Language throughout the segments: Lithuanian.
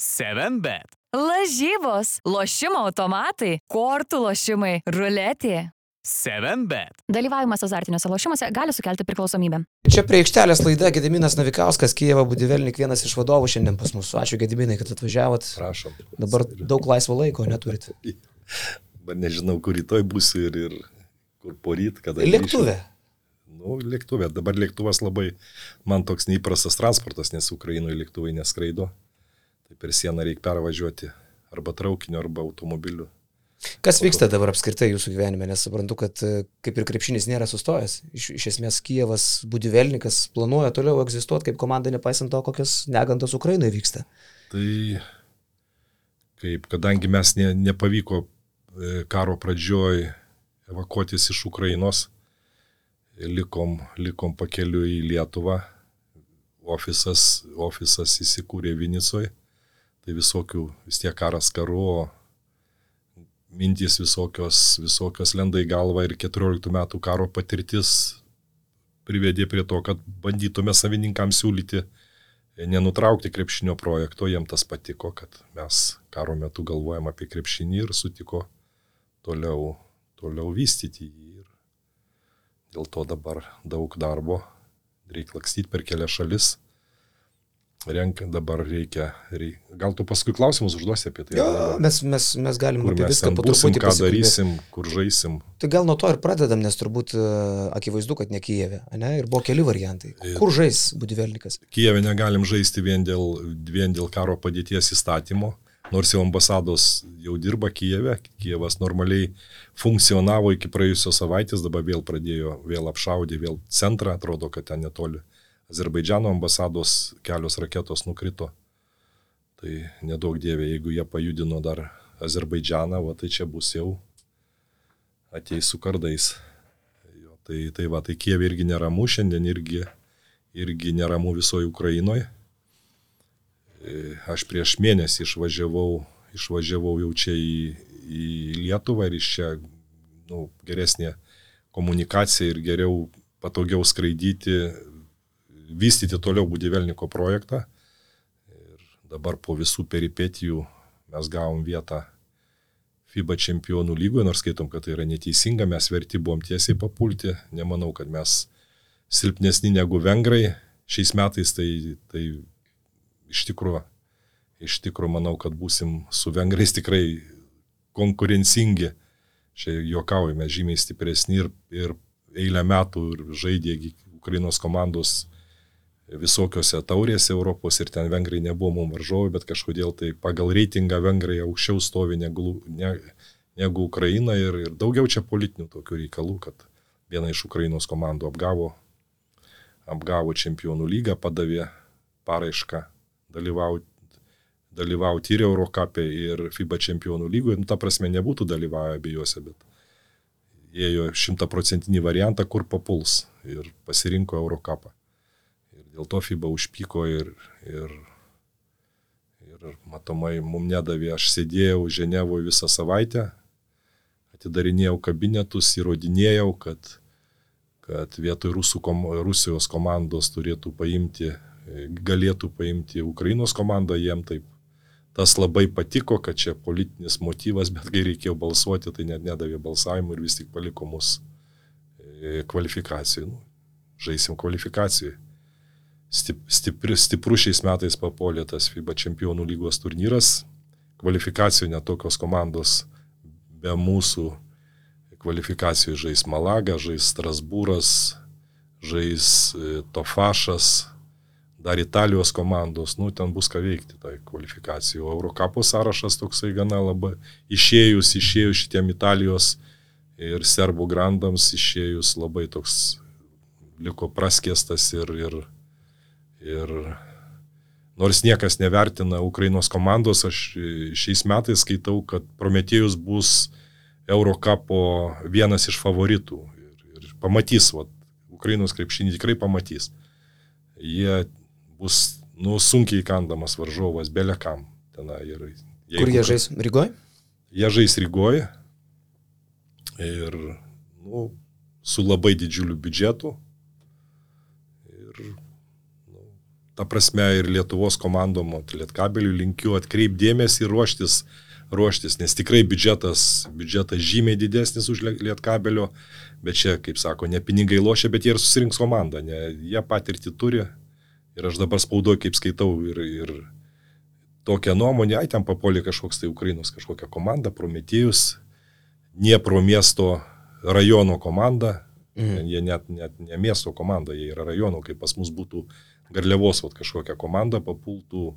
7bet. Lažybos, lošimo automatai, kortų lošimai, ruletė. 7bet. Dalyvavimas azartiniuose lošimuose gali sukelti priklausomybę. Čia prie aikštelės laida Gediminas Navikauskas, Kijevo Budivelnik, vienas iš vadovų šiandien pas mus. Ačiū Gediminai, kad atvažiavot. Prašom. Dabar daug laisvo laiko neturit. Bet nežinau, kur rytoj būsiu ir, ir kur poryt, kada. Lėktuvė. grįšiu. Nu, lėktuvė. Dabar lėktuvas labai, man toks neįprastas transportas, nes Ukrainoje lėktuvai neskraido. Tai per sieną reikia pervažiuoti arba traukiniu, arba automobiliu. Kas vyksta dabar apskritai jūsų gyvenime, nes suprantu, kad e, kaip ir krepšinis nėra sustojęs. Iš, iš esmės Kijevas Budivelnikas planuoja toliau egzistuoti kaip komanda, nepaisant to, kokios negantos Ukrainoje vyksta. Tai kaip, kadangi mes ne, nepavyko e, karo pradžioj evakuotis iš Ukrainos, likom, likom pakeliu į Lietuvą, ofisas, ofisas įsikūrė Vinicoje, tai visokių vis tiek karas karu, mintys visokios, visokios lenda į galvą ir 14 metų karo patirtis privedė prie to, kad bandytume savininkams siūlyti nenutraukti krepšinio projekto, jiem tas patiko, kad mes karo metu galvojam apie krepšinį ir sutiko toliau, toliau vystyti jį. Ir dėl to dabar daug darbo, reikia lakstyti per kelias šalis renka, dabar reikia, reikia. Gal tu paskui klausimus užduosi apie tai? Jo, dabar? mes, mes, mes galim apie mes viską po truputį ką darysim, kur žaisim. Tai gal nuo to ir pradedam, nes turbūt e, akivaizdu, kad ne Kijeve, ne? Ir buvo keli variantai. Ir- Kur žais Budivelnikas? Kijeve negalim žaisti vien dėl, vien dėl karo padėties įstatymo, nors jau ambasados jau dirba Kijeve, Kijevas normaliai funkcionavo iki praėjusios savaitės, dabar vėl pradėjo, vėl apšaudė, vėl centrą, atrodo, kad ten netoli. Azerbaidžiano ambasados kelios raketos nukrito. Tai nedaug dievė, jeigu jie pajudino dar Azerbaidžianą, va, tai čia bus jau ateis su kardais. Jo, tai, tai va, tai Kievė irgi neramu, šiandien irgi, irgi neramu visoje Ukrainoje. Aš prieš mėnesį išvažiavau, išvažiavau jau čia į, į Lietuvą ir iš čia nu, geresnė komunikacija ir geriau, patogiau skraidyti, vystyti toliau Budivelniko projektą. Ir dabar po visų peripetijų mes gavom vietą FIBA čempionų lygoje, nors skaitom, kad tai yra neteisinga, mes verti buvom tiesiai papulti, nemanau, kad mes silpnesni negu vengrai. Šiais metais tai, tai iš tikrųjų, iš tikrųjų manau, kad būsim su vengrais tikrai konkurencingi. Čia juokaujame, žymiai stipresni ir, ir eilę metų ir žaidė Ukrainos komandos visokiose taurėse Europos ir ten vengrai nebuvo mums varžovai, bet kažkodėl tai pagal reitingą vengrai aukščiau stovi negu, ne, negu Ukraina ir, ir daugiau čia politinių tokių reikalų, kad viena iš Ukrainos komandų apgavo, apgavo čempionų lygą, padavė paraišką dalyvauti dalyvauti ir Eurocapė, ir FIBA čempionų lygoje. Nu, ta prasme, nebūtų dalyvavę abiejose, bet ėjo šimtaprocentinį variantą, kur papuls ir pasirinko Eurocapą. Dėl to FIBA užpyko ir, ir, ir matomai mums nedavė. Aš sėdėjau Ženevoje visą savaitę, atidarinėjau kabinetus, įrodinėjau, kad, kad vietoj Rusų kom, Rusijos komandos turėtų paimti, galėtų paimti Ukrainos komandą, jiem taip tas labai patiko, kad čia politinis motyvas, bet kai reikėjo balsuoti, tai net nedavė balsavimų ir vis tik paliko mus e, kvalifikacijai. Nu, žaisim kvalifikacijai. Stip, stipri, stipru šiais metais papolė tas FIBA čempionų lygos turnyras. Kvalifikacijų netokios komandos be mūsų kvalifikacijų žais Malaga, žais Strasbūras, žais e, Tofašas, dar Italijos komandos, nu, ten bus ką veikti tai kvalifikacijai. O Eurocapo sąrašas toksai gana labai išėjus, išėjus šitiem Italijos ir serbų grandams, išėjus labai toks liko praskėstas ir, ir, ir nors niekas nevertina Ukrainos komandos, aš šiais metais skaitau, kad Prometėjus bus Eurocapo vienas iš favoritų ir, ir pamatys, va, Ukrainos krepšinį tikrai pamatys. Jie bus nu, sunkiai įkandamas varžovas belekam. Ir, Kur jie žais? Rygoje? Jie žais Rygoje ir nu, su labai didžiuliu biudžetu. Ir nu, ta prasme ir Lietuvos komandom, Lietkabelių linkiu atkreipdėmėsi ir ruoštis, ruoštis, nes tikrai biudžetas, biudžetas žymiai didesnis už Lietkabelio, bet čia, kaip sako, ne pinigai lošia, bet jie ir susirinks komandą, ne, jie patirtį turi. Ir aš dabar spaudoju, kaip skaitau ir, ir tokią nuomonę, ai ten papolė kažkoks tai Ukrainos kažkokia komanda, Prometėjus, Niepro miesto rajono komanda, mhm. jie net, net ne miesto komanda, jie yra rajono, kaip pas mus būtų Garliavos vat, kažkokia komanda papultų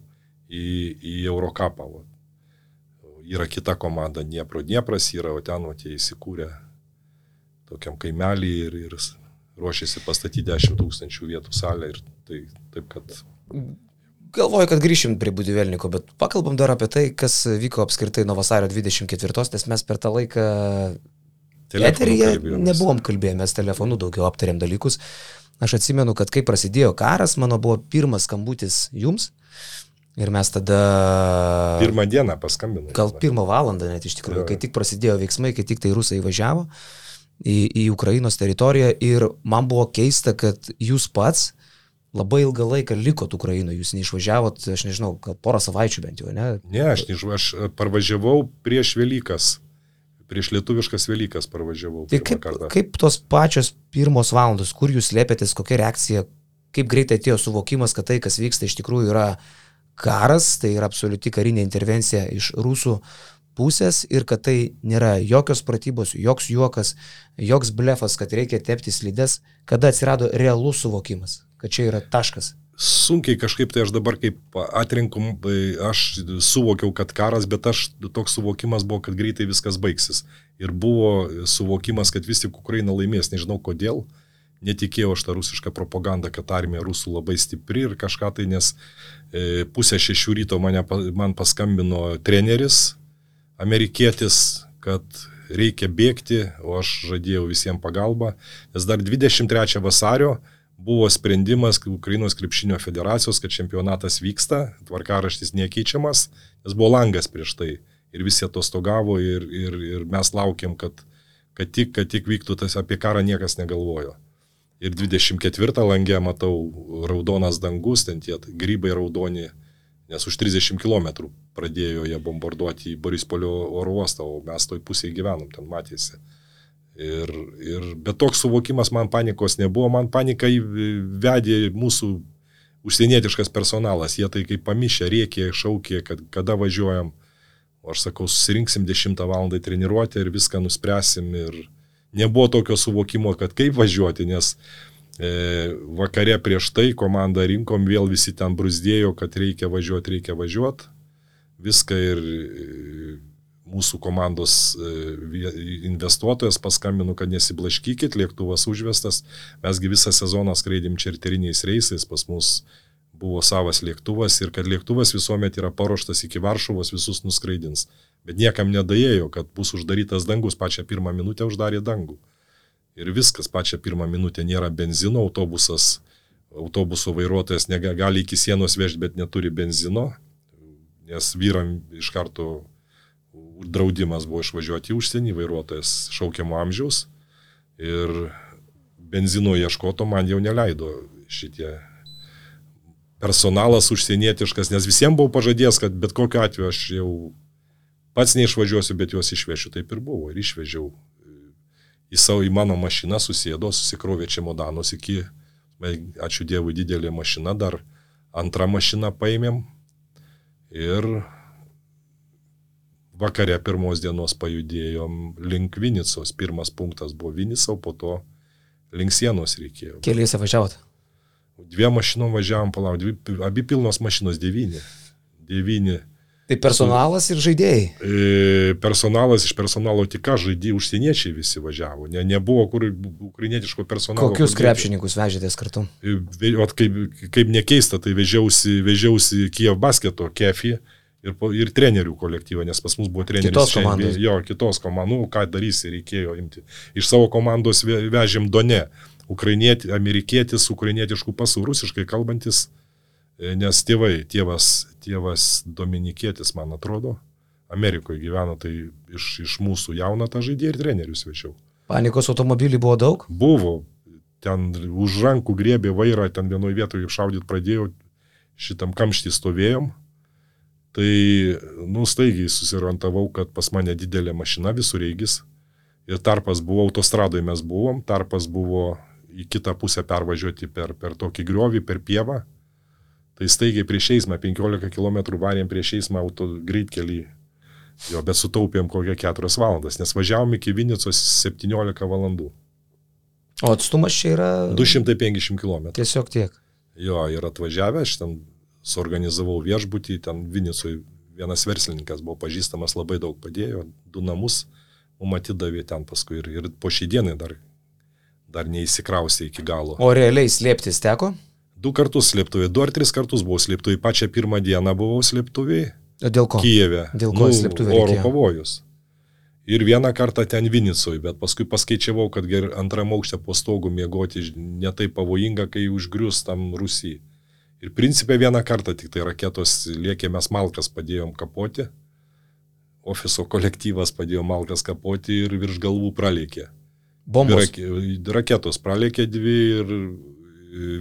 į, į Eurocapą. Vat. Yra kita komanda, Niepro Dniepras yra, o ten vat, jie įsikūrė tokiam kaimelį ir, ir ruošiasi pastatyti 10 tūkstančių vietų salę ir tai taip, kad Galvoju, kad grįšim prie Budivelniko, bet pakalbam dar apie tai, kas vyko apskritai nuo vasario 24, nes mes per tą laiką eteryje nebuvom kalbėję, mes telefonu daugiau aptarėm dalykus. Aš atsimenu, kad kai prasidėjo karas, mano buvo pirmas skambutis jums. Ir mes tada... Pirmą dieną paskambinome. Gal pirmą valandą net iš tikrųjų, kai tik prasidėjo veiksmai, kai tik tai rusai įvažiavo į, į Ukrainos teritoriją. Ir man buvo keista, kad jūs pats labai ilgą laiką likot Ukrainoje, jūs neišvažiavot, aš nežinau, gal porą savaičių bent jau, ne? Ne, aš neišvažiavau, aš parvažiavau prieš Velykas, prieš lietuviškas Velykas parvažiavau. Tai kaip, kartą. kaip tos pačios pirmos valandos, kur jūs lėpėtės, kokia reakcija, kaip greitai atėjo suvokimas, kad tai, kas vyksta, iš tikrųjų yra karas, tai yra absoliuti karinė intervencija iš rusų pusės ir kad tai nėra jokios pratybos, joks juokas, joks blefas, kad reikia tepti slides, kada atsirado realus suvokimas kad čia yra taškas? Sunkiai kažkaip tai aš dabar kaip atrinkum, aš suvokiau, kad karas, bet aš toks suvokimas buvo, kad greitai viskas baigsis. Ir buvo suvokimas, kad vis tik Ukraina laimės, nežinau kodėl. Netikėjau aš tą rusišką propagandą, kad armija rusų labai stipri ir kažką tai, nes e, pusę šešių ryto mane, man paskambino treneris, amerikietis, kad reikia bėgti, o aš žadėjau visiems pagalbą, nes dar 23 vasario buvo sprendimas Ukrainos krepšinio federacijos, kad čempionatas vyksta, tvarkaraštis nekeičiamas, nes buvo langas prieš tai ir visi atostogavo ir, ir, ir mes laukiam, kad, kad, tik, kad tik vyktų tas, apie karą niekas negalvojo. Ir 24 langė matau raudonas dangus, ten tie grybai raudoni, nes už 30 km pradėjo jie bombarduoti į Borispolio oro uostą, o mes toj pusėje gyvenom, ten matėsi. Ir, ir, bet toks suvokimas man panikos nebuvo, man paniką vedė mūsų užsienietiškas personalas, jie tai kaip pamišę, riekė, šaukė, kad kada važiuojam. O aš sakau, susirinksim 10 val. treniruotę ir viską nuspręsim. Ir nebuvo tokio suvokimo, kad kaip važiuoti, nes e, vakare prieš tai komandą rinkom, vėl visi ten brusdėjo, kad reikia važiuoti, reikia važiuoti. Viską ir mūsų komandos e, investuotojas paskambino, kad nesiblaškykit, lėktuvas užvestas, mesgi visą sezoną skraidėm čarteriniais reisais, pas mus buvo savas lėktuvas ir kad lėktuvas visuomet yra paruoštas iki Varšuvos, visus nuskraidins. Bet niekam nedėjėjo, kad bus uždarytas dangus, pačią pirmą minutę uždarė dangų. Ir viskas, pačią pirmą minutę nėra benzino, autobusas, autobuso vairuotojas negali iki sienos vežti, bet neturi benzino, nes vyram iš karto draudimas buvo išvažiuoti į užsienį, vairuotojas šaukiamo amžiaus ir benzino ieškoto man jau neleido šitie. Personalas užsienietiškas, nes visiems buvau pažadėjęs, kad bet kokiu atveju aš jau pats neišvažiuosiu, bet juos išvešiu, taip ir buvo. Ir išvežiau į savo, į mano mašiną, susėdo, susikrovė čia modanos iki, ačiū Dievui, didelė mašina, dar antrą mašiną paėmėm. Ir vakare pirmos dienos pajudėjom link Vinicos. Pirmas punktas buvo Vinicau, po to link sienos reikėjo. Keliuose važiavot? Dviem mašinom važiavom, palauk, dvi, abi pilnos mašinos, devyni. Devyni. Tai personalas ir žaidėjai? E, personalas iš personalo tik ką žaidėjai, užsieniečiai visi važiavo. Ne, nebuvo kur ukrainietiško personalo. Kokius krepšininkus vežėtės kartu? E, o kaip, kaip nekeista, tai vežiausi, vežiausi Kiev basketo kefį. E, ir, ir trenerių kolektyvą, nes pas mus buvo treneris. Kitos komandos. Jo, kitos komandos, nu, ką darysi, reikėjo imti. Iš savo komandos vežėm Done, ukrainieti, amerikietis, ukrainietiškų pasų, rusiškai kalbantis, e, nes tėvai, tėvas, tėvas Dominikietis, man atrodo, Amerikoje gyveno, tai iš, iš mūsų jauną tą žaidėją ir trenerius vežiau. Panikos automobilių buvo daug? Buvo. Ten už rankų griebė vairą, ten vienoje vietoje šaudyti pradėjau, šitam kamštį stovėjom. Tai, nu, staigiai susirantavau, kad pas mane didelė mašina visur reigis. Ir tarpas buvo, autostradoje mes buvom, tarpas buvo į kitą pusę pervažiuoti per, per tokį griovį, per pievą. Tai staigiai prieš eismą, 15 km varėm prieš eismą auto greitkelį. Jo, bet sutaupėm kokią 4 valandas, nes važiavom iki Vinicos 17 valandų. O atstumas čia yra 250 km. tiesiog tiek. Jo, ir atvažiavę, aš ten suorganizavau viešbutį, ten Vinicui vienas verslininkas buvo pažįstamas, labai daug padėjo, du namus mums atidavė ten paskui ir, ir po šį dieną dar, dar neįsikrausė iki galo. O realiai slėptis teko? Du kartus slėptuvė, du ar tris kartus buvau slėptuvė, pačią pirmą dieną buvau slėptuvėje, O Dėl ko? Kijeve. Dėl ko slėptuvė Oro reikėjo? pavojus. Ir vieną kartą ten Vinicui, bet paskui paskaičiavau, kad ger antram aukšte po stogu miegoti ž- ne taip pavojinga, kai užgrius tam Rusijai. Ir principė vieną kartą tik tai raketos liekė, mes malkas padėjom kapoti, ofiso kolektyvas padėjo malkas kapoti ir virš galvų pralėkė. Bombos. rake- Raketos pralėkė dvi ir e,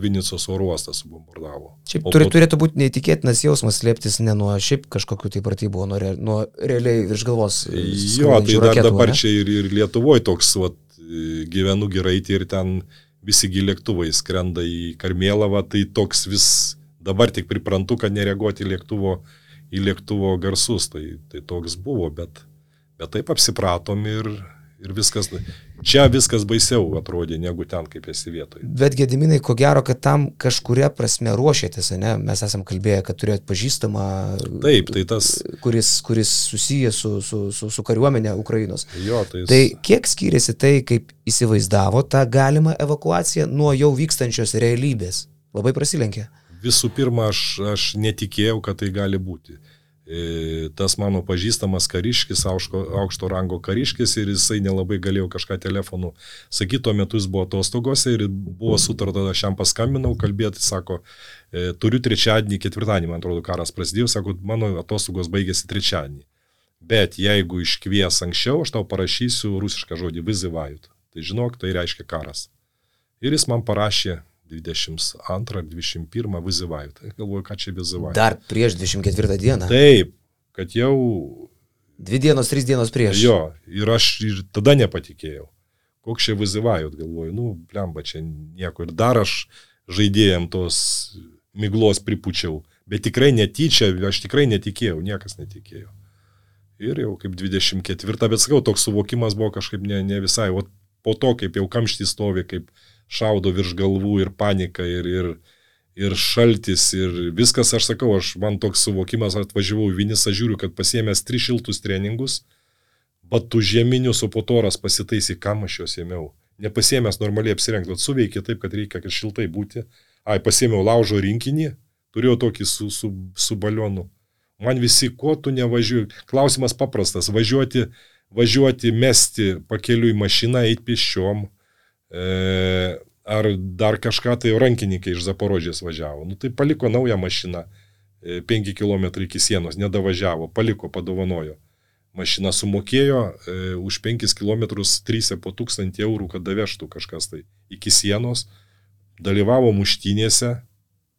Vinicos oro uostas subombardavo. Šiaip turi, po- turėtų būti neįtikėtinas jausmas slėptis ne nuo šiaip kažkokių tai pratybų, nuo, re, nuo realiai virš galvos. e, Jo, tai skrendančių dar raketų, dabar ane? čia ir, ir Lietuvoje toks, vat, e, gyvenu gerai ir ten visi lėktuvai skrenda į Karmėlavą, tai toks vis, dabar tik priprantu, kad nereaguoti į lėktuvo, į lėktuvo garsus, tai, tai toks buvo, bet, bet taip apsipratom ir, ir viskas, čia viskas baisiau atrodė negu ten, kaip esi vietoje. Bet Gediminai, ko gero, kad tam kažkuria prasme ruošėtės, ne? Mes esam kalbėję, kad turėt pažįstamą, Taip, tai tas, kuris, kuris susijęs su, su, su, su kariuomenė Ukrainos. jo, tai, Tai kiek skiriasi tai, kaip įsivaizdavo tą galimą evakuaciją nuo jau vykstančios realybės? Labai prasilenkė. Visų pirma, aš, aš netikėjau, kad tai gali būti. E, Tas mano pažįstamas kariškis, aukšto, aukšto rango kariškis ir jisai nelabai galėjo kažką telefonu sakyti, tuo metu jis buvo atostogose ir buvo sutarta, aš jam paskambinau, kalbėti, sako, e, turiu trečiadienį, ketvirtadienį, man atrodo, karas prasidėjo, sako, mano atostogos baigėsi trečiadienį. Bet jeigu iškvies anksčiau, aš tau parašysiu rusišką žodį vizivajut. Tai žinok, tai reiškia karas. Ir jis man parašė 22 ar 21 vizivajut. Tai galvoju, ką čia vizivajut. Dar prieš 24 dieną. Taip, kad jau Dvi dienos, trys dienos prieš. jo, ir aš ir tada nepatikėjau. Koks čia vizivajut, galvoju, nu, blemba, čia nieko. Ir dar aš žaidėjim tos miglos pripučiau. Bet tikrai netyčia, aš tikrai netikėjau, niekas netikėjo. Ir jau kaip 24, bet sakau, toks suvokimas buvo kažkaip ne, ne visai. O po to, kaip jau kamštys stovi, kaip šaudo virš galvų ir panika, ir, ir, ir šaltis, ir viskas, aš sakau, aš man toks suvokimas atvažiavau į Vinisą, žiūriu, kad pasiemęs tris šiltus treningus, batų žieminius, o po toras pasitaisy, kam aš juos ėmiau. Nepasiemęs normaliai apsirengti, suveikė taip, kad reikia, kad šiltai būti. Ai, pasiemiau laužo rinkinį, turėjau tokį su, su, su balionu. Man visi, ko tu nevažiuoji. Klausimas paprastas. Važiuoti, važiuoti, mesti pakeliui mašiną, eiti pieščiom. E, ar dar kažką tai rankininkai iš Zaporožės važiavo. Nu, tai paliko naują mašiną. 5 km iki sienos, nedavažiavo, paliko, padovanojo. Mašina sumokėjo e, už 5 km 3 po 1000 eurų, kad davežtų kažkas tai iki sienos. Dalyvavo muštynėse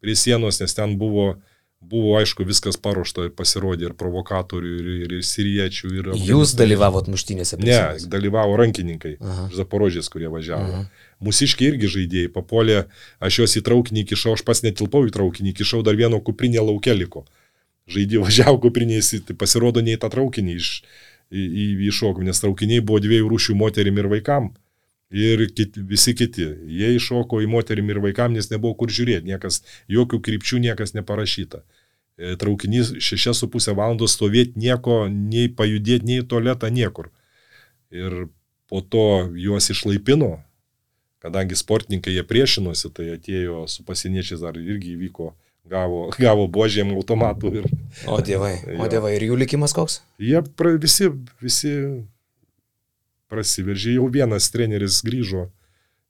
prie sienos, nes ten buvo, buvo aišku, viskas paruošta ir pasirodė ir provokatorių, ir, ir, ir siriečių. Ir Jūs dalyvavot muštynėse. Ne, dalyvavo rankininkai Zaporožės, kurie važiavo. Aha. Mūsiškiai irgi žaidėjai, papolė, aš juos į traukinį kišau, aš pats netilpau į traukinį, kišau dar vieno kuprinė laukia liko. Žaidėjai važiavo kuprinės, tai pasirodo ne į tą traukinį iš, į, į, iššokom, nes traukiniai buvo dviejų rūšių moterim ir vaikam. Ir kit, visi kiti. Jie iššoko į moterim ir vaikam, nes nebuvo kur žiūrėti, niekas, jokių krypčių niekas neparašyta. E, Traukinys 6,5 valandos stovėti nieko, nei pajudėti, nei į tualetą, niekur. Ir po to juos išlaipino, kadangi sportininkai jie priešinosi, tai atėjo su pasieniečiais dar irgi įvyko, gavo, gavo božėm automatų ir O dievai, o dievai, ir jų likimas koks? jie pra, visi, visi prasiveržė, jau vienas treneris grįžo,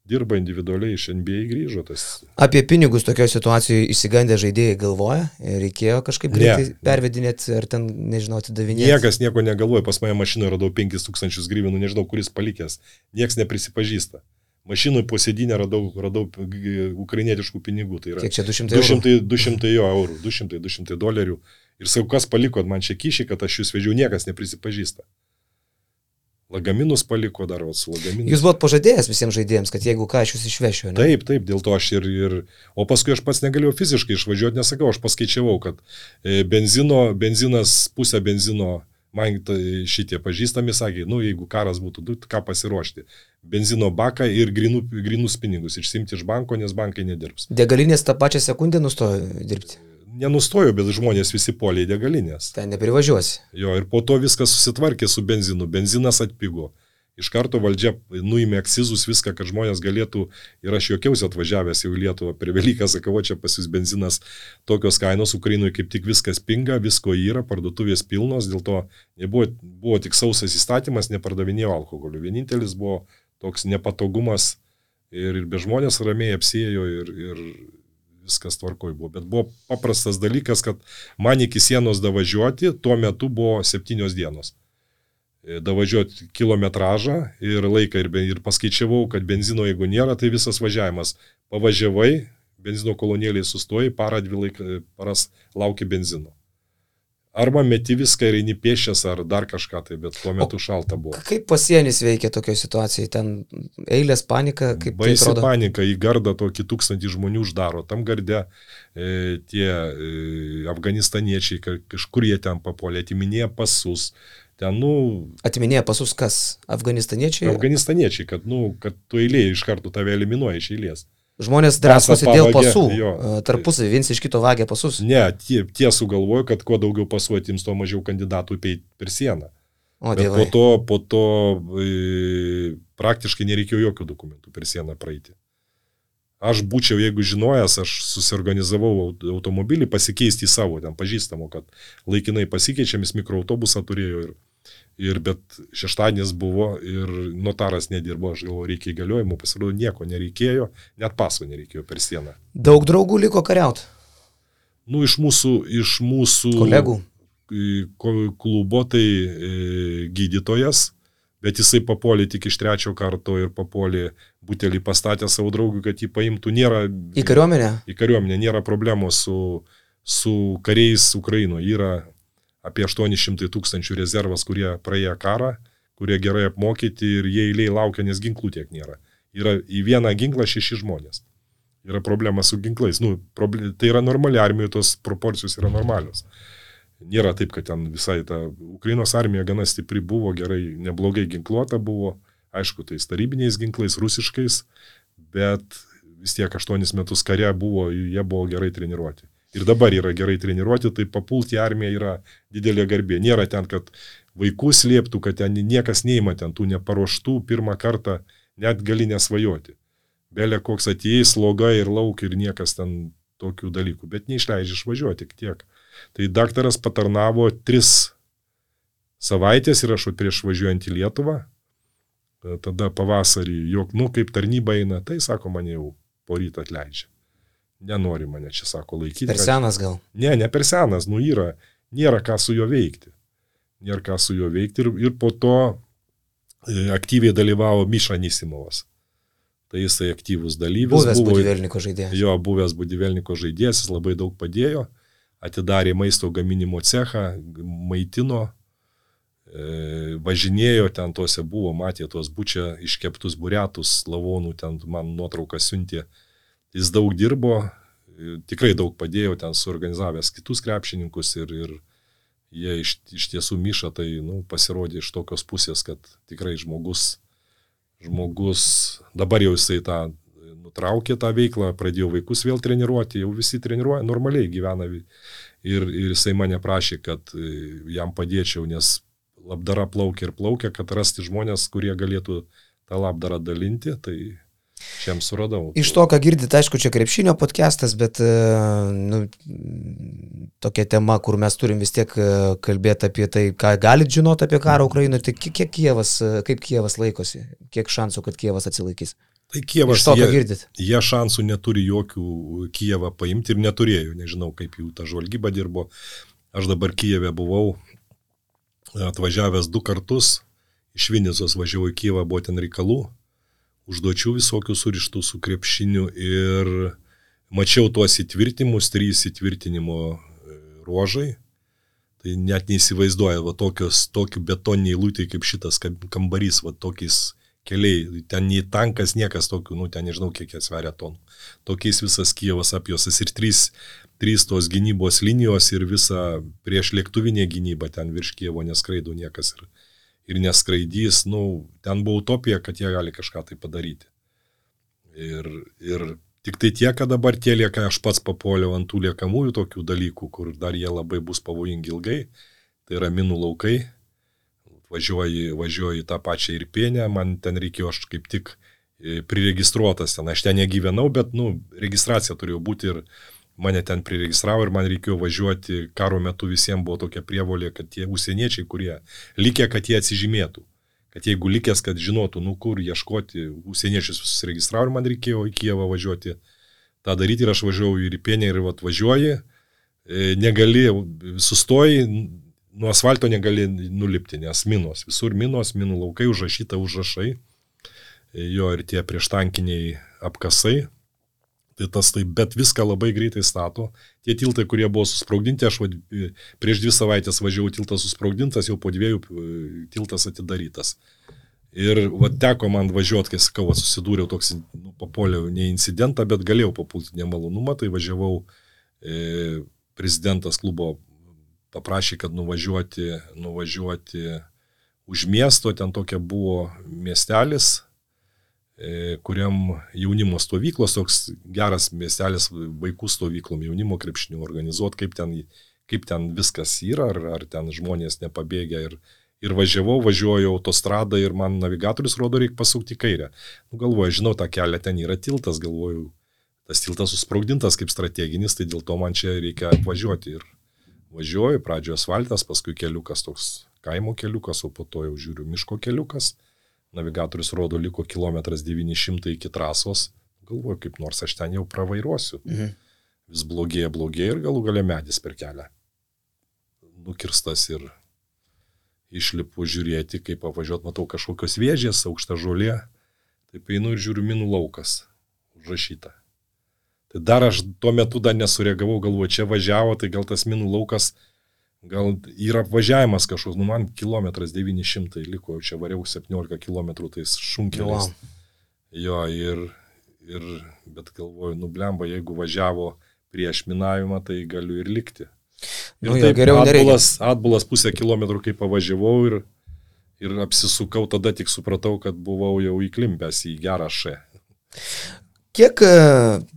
dirba individualiai iš NBA grįžo tas. Apie pinigus tokioje situacijoje išsigandę žaidėjai galvoja reikėjo kažkaip Ne. greitai pervedinėti ar ten, nežinau, atidavinėti. Niekas nieko negalvoja, pas mane mašinoje radau 5000 grįvinų, nežinau, kuris palikęs, niekas neprisipažįsta. Mašinui po sėdinę radau, radau ukrainietiškų pinigų. Tai yra Kiek čia 200 eurų? 200, 200 jo eurų, 200, 200 dolerių. Ir sakau, kas paliko man čia kyšį, kad aš jūs vežiau, niekas neprisipažįsta. Lagaminus paliko dar, o su lagaminu. Jūs buvot pažadėjęs visiems žaidėjams, kad jeigu ką, aš jūs išvešiu, ne? Taip, taip, dėl to aš ir, ir... O paskui aš pats negalėjau fiziškai išvažiuoti, nesakau, aš paskaičiavau, kad e, benzino, benzinas, pusę benzino, man tai šitie pažįstami sakė, nu jeigu karas būtų, nu, ką pasiruošti. Benzino baką ir grinų, grinus pinigus išsimti iš banko, nes bankai nedirbs. Degalinės tą pačią sekundę nustojo dirbti. Nenustojo, bet žmonės visi poliai degalinės. Ten neprivažiuosi. Jo, ir po to viskas susitvarkė su benzinu, benzinas atpigo. Iš karto valdžia nuėmė akcizus viską, kad žmonės galėtų, ir aš jokiausi atvažiavęs jau į Lietuvą prie Velyką, sakau, "O čia pas jūs benzinas tokios kainos, Ukrainoje kaip tik viskas pinga, visko yra, parduotuvės pilnos, dėl to nebuvo, buvo tik sausas įstatymas, nepardavinėjo alkoholio. Vienintelis buvo toks nepatogumas ir, ir be žmonės ramiai apsėjo ir, ir viskas tvarkoj buvo. Bet buvo paprastas dalykas, kad man iki sienos davažiuoti tuo metu buvo septynios dienos. E, Davažiuoti kilometražą ir laiką ir, ir paskaičiavau, kad benzino jeigu nėra, tai visas važiavimas. Pavažiavai, benzino kolonėliai sustoji, parą dvi laik, paras lauki benzino. Arba meti viską ir eini pėšęs ar dar kažką tai, bet tuo metu šalta buvo. Kaip pasienis veikia tokioje situacijoje? Ten eilės panika, kaip tai Baisi atrodo? panika, į gardą tokį tūkstantį žmonių uždaro. Tam garde e, tie e, afganistaniečiai, ka- kažkur jie ten papolė, atiminėja pasus. Ten, nu, Atiminėja pasus kas? Afganistaniečiai? afganistaniečiai, kad, nu, kad tu eilėje iš karto tave eliminuoja iš eilės. Žmonės drąsosi dėl pasų. jo. Tarpusavį viens iš kito vagia pasus. Ne, tie, tie sugalvojo, kad kuo daugiau pasų atims, tuo mažiau kandidatų peit per sieną. O po to, po to e, praktiškai nereikėjo jokių dokumentų per sieną praeiti. Aš būčiau, jeigu žinojęs, aš susiorganizavau aut- automobilį pasikeisti į savo, ten pažįstamo, kad laikinai pasikeičiamis mikroautobusą turėjo ir, ir bet šeštadienis buvo ir notaras nedirbo, aš galvoju, reikia įgaliojimų, pasirodo, nieko nereikėjo, net paso nereikėjo per sieną. Daug draugų liko kariauti. Nu, iš mūsų, iš mūsų Kolegų. klubo tai e, gydytojas, bet jisai papuolė tik iš trečio karto ir papuolė butelį pastatę savo draugui, kad jį paimtų. Nėra Į kariuomenę? į kariuomenę, nėra problemos su, su kariais Ukrainoje. Yra apie 800 tūkstančių rezervas, kurie praėję karą, kurie gerai apmokyti ir jie eiliai laukia, nes ginklų tiek nėra. Yra į vieną ginklą šeši žmonės. Yra problema su ginklais. Nu, proble... Tai yra normali armija, tos proporcijos yra normalios. Nėra taip, kad ten visai ta Ukrainos armija gana stipri buvo, gerai, neblogai ginkluota buvo, aišku, tais tarybiniais ginklais, rusiškais, bet vis tiek aštuonis metus kare buvo, jie buvo gerai treniruoti. Ir dabar yra gerai treniruoti, tai papulti į armiją yra didelė garbė. Nėra ten, kad vaikus lieptų, kad ten niekas neima ten tų neparuoštų pirmą kartą, net gali nesvajoti. Belė koks atėjai, sloga ir lauk ir niekas ten tokių dalykų, bet neišleidžia išvažiuoti tik tiek. Tai daktaras patarnavo tris savaitės ir aš prieš važiuojant į Lietuvą, tada pavasarį, jog, nu, kaip tarnyba eina, tai sako, mane jau po ryto atleidžia. Nenori mane čia, sako, laikyti. Per senas gal. Ne, ne per senas, nu yra, nėra ką su juo veikti. Nėra ką su juo veikti ir, ir po to e, aktyviai dalyvavo Miša Nisimovas. Tai jisai aktyvus dalyvis Buvęs buvo. budivelniko žaidėjas. Jo, buvęs Budivelniko žaidėjas, jis labai daug padėjo, atidarė maisto gaminimo cechą, maitino, e, važinėjo ten tuose buvo, matė tuos bučia iškeptus buriatus, lavonų, ten man nuotrauką siuntė. Jis daug dirbo, tikrai daug padėjo ten suorganizavęs kitus krepšininkus ir, ir jie iš, iš tiesų Miša tai nu, pasirodė iš tokios pusės, kad tikrai žmogus, žmogus, dabar jau jisai tą nutraukė tą veiklą, pradėjo vaikus vėl treniruoti, jau visi treniruoja, normaliai gyvena. Ir, ir jisai mane prašė, kad e, jam padėčiau, nes labdara plaukia ir plaukia, kad rasti žmonės, kurie galėtų tą labdarą dalinti, tai šiam suradau. Iš to, ką girdite, aišku, čia krepšinio podcastas, bet e, nu, tokia tema, kur mes turim vis tiek e, kalbėti apie tai, ką galit žinoti apie karą Ukrainoje, tai kiek Kievas, e, kaip Kievas laikosi, kiek šansų, kad Kievas atsilaikys. Tai Kievas, Iš to, jie, girdit. jie šansų neturi jokių Kievą paimti ir neturėjo, nežinau, kaip jų ta žvalgyba dirbo. Aš dabar Kijeve buvau atvažiavęs du kartus, iš Vinicos važiavau į Kijevą, buvo ten reikalų, užduočių visokių surištų su krepšiniu ir mačiau tuos įtvirtinimus, trys įtvirtinimo e, ruožai. Tai net neįsivaizduoja, va tokios, tokių betoniniai lūtai kaip šitas kambarys, va tokiais keliai, ten nei tankas, niekas tokių, nu ten nežinau, kiek jie sveria tonų. Tokiais visas Kievas apjosas ir trys, trys tos gynybos linijos ir visa prieš lėktuvinė gynyba ten virš Kievo neskraido niekas ir, ir neskraidys. Nu, ten buvo utopija, kad jie gali kažką tai padaryti. Ir, ir tik tai tiek, kad dabar tie lieka, aš pats papuoliau ant tų liekamųjų tokių dalykų, kur dar jie labai bus pavojingi ilgai. Tai yra minų laukai, važiuoji, važiuoji tą pačią ir pienę, man ten reikėjo, aš kaip tik e, priregistruotas ten, aš ten negyvenau, bet, nu, registracija turėjo būti ir mane ten priregistravo ir man reikėjo važiuoti, karo metu visiems buvo tokia prievolė, kad tie užsieniečiai, kurie likė, kad jie atsižymėtų. Kad jeigu likęs, kad žinotų, nu kur ieškoti, užsieniečius visus registravo ir man reikėjo į Kievą važiuoti tą daryti ir aš važiavau ir į Pienę ir atvažiuoji, e, negali, sustoji, nuo asfalto negali nulipti, nes minos, visur minos, minų laukai, užrašyta užrašai, jo ir tie prieštankiniai apkasai. Tai tas tai, bet viską labai greitai stato. Tie tiltai, kurie buvo susprogdinti, aš vad, prieš dvi savaitės važiavau tiltas susprogdintas, jau po dviejų tiltas atidarytas. Ir va, teko man važiuoti, kai sakau, va, susidūriau toks, nu, papoliau ne incidentą, bet galėjau papulti nemalonumą, tai važiavau e, prezidentas klubo paprašė, kad nuvažiuoti, nuvažiuoti už miesto, ten tokia buvo miestelis, e, kuriam jaunimo stovyklos, toks geras miestelis vaikų stovyklom, jaunimo krepšinių organizuoti, kaip ten, kaip ten viskas yra, ar, ar ten žmonės nepabėgia. Ir, ir važiavau, važiuoju autostradą ir man navigatorius rodo, reikia pasukti į kairę. Nu, galvoju, žinau, tą kelią ten yra tiltas, galvoju, tas tiltas susprogdintas kaip strateginis, tai dėl to man čia reikia apvažiuoti. Ir važiuoju, pradžioje asfaltas, paskui keliukas toks kaimo keliukas, o po to jau žiūriu miško keliukas. Navigatorius rodo, liko kilometras 900 iki trasos. Galvoju, kaip nors aš ten jau pravairuosiu. Mhm. Vis blogėja, blogėja ir galų gale medis per kelią. Nukirstas ir išlipu žiūrėti, kaip pavažiuot, matau kažkokios vėžės, aukšta žolė. Taip einu ir žiūriu minų laukas. Užrašyta. Tai dar aš tuo metu dar nesureagavau, galvoju, čia važiavo, tai gal tas minų laukas, gal yra važiavimas kažkoks, nu man kilometras 900 liko, čia variau 17 km tais šunkeliais. Wow. Jo, ir, ir, bet galvoju, nublemba, jeigu važiavo prieš minavimą, tai galiu ir likti. Ir nu, taip, geriau atbulas, atbulas pusę kilometrų, kai pavažiavau ir, ir apsisukau, tada tik supratau, kad buvau jau įklimpęs į gerą šę. Kiek e,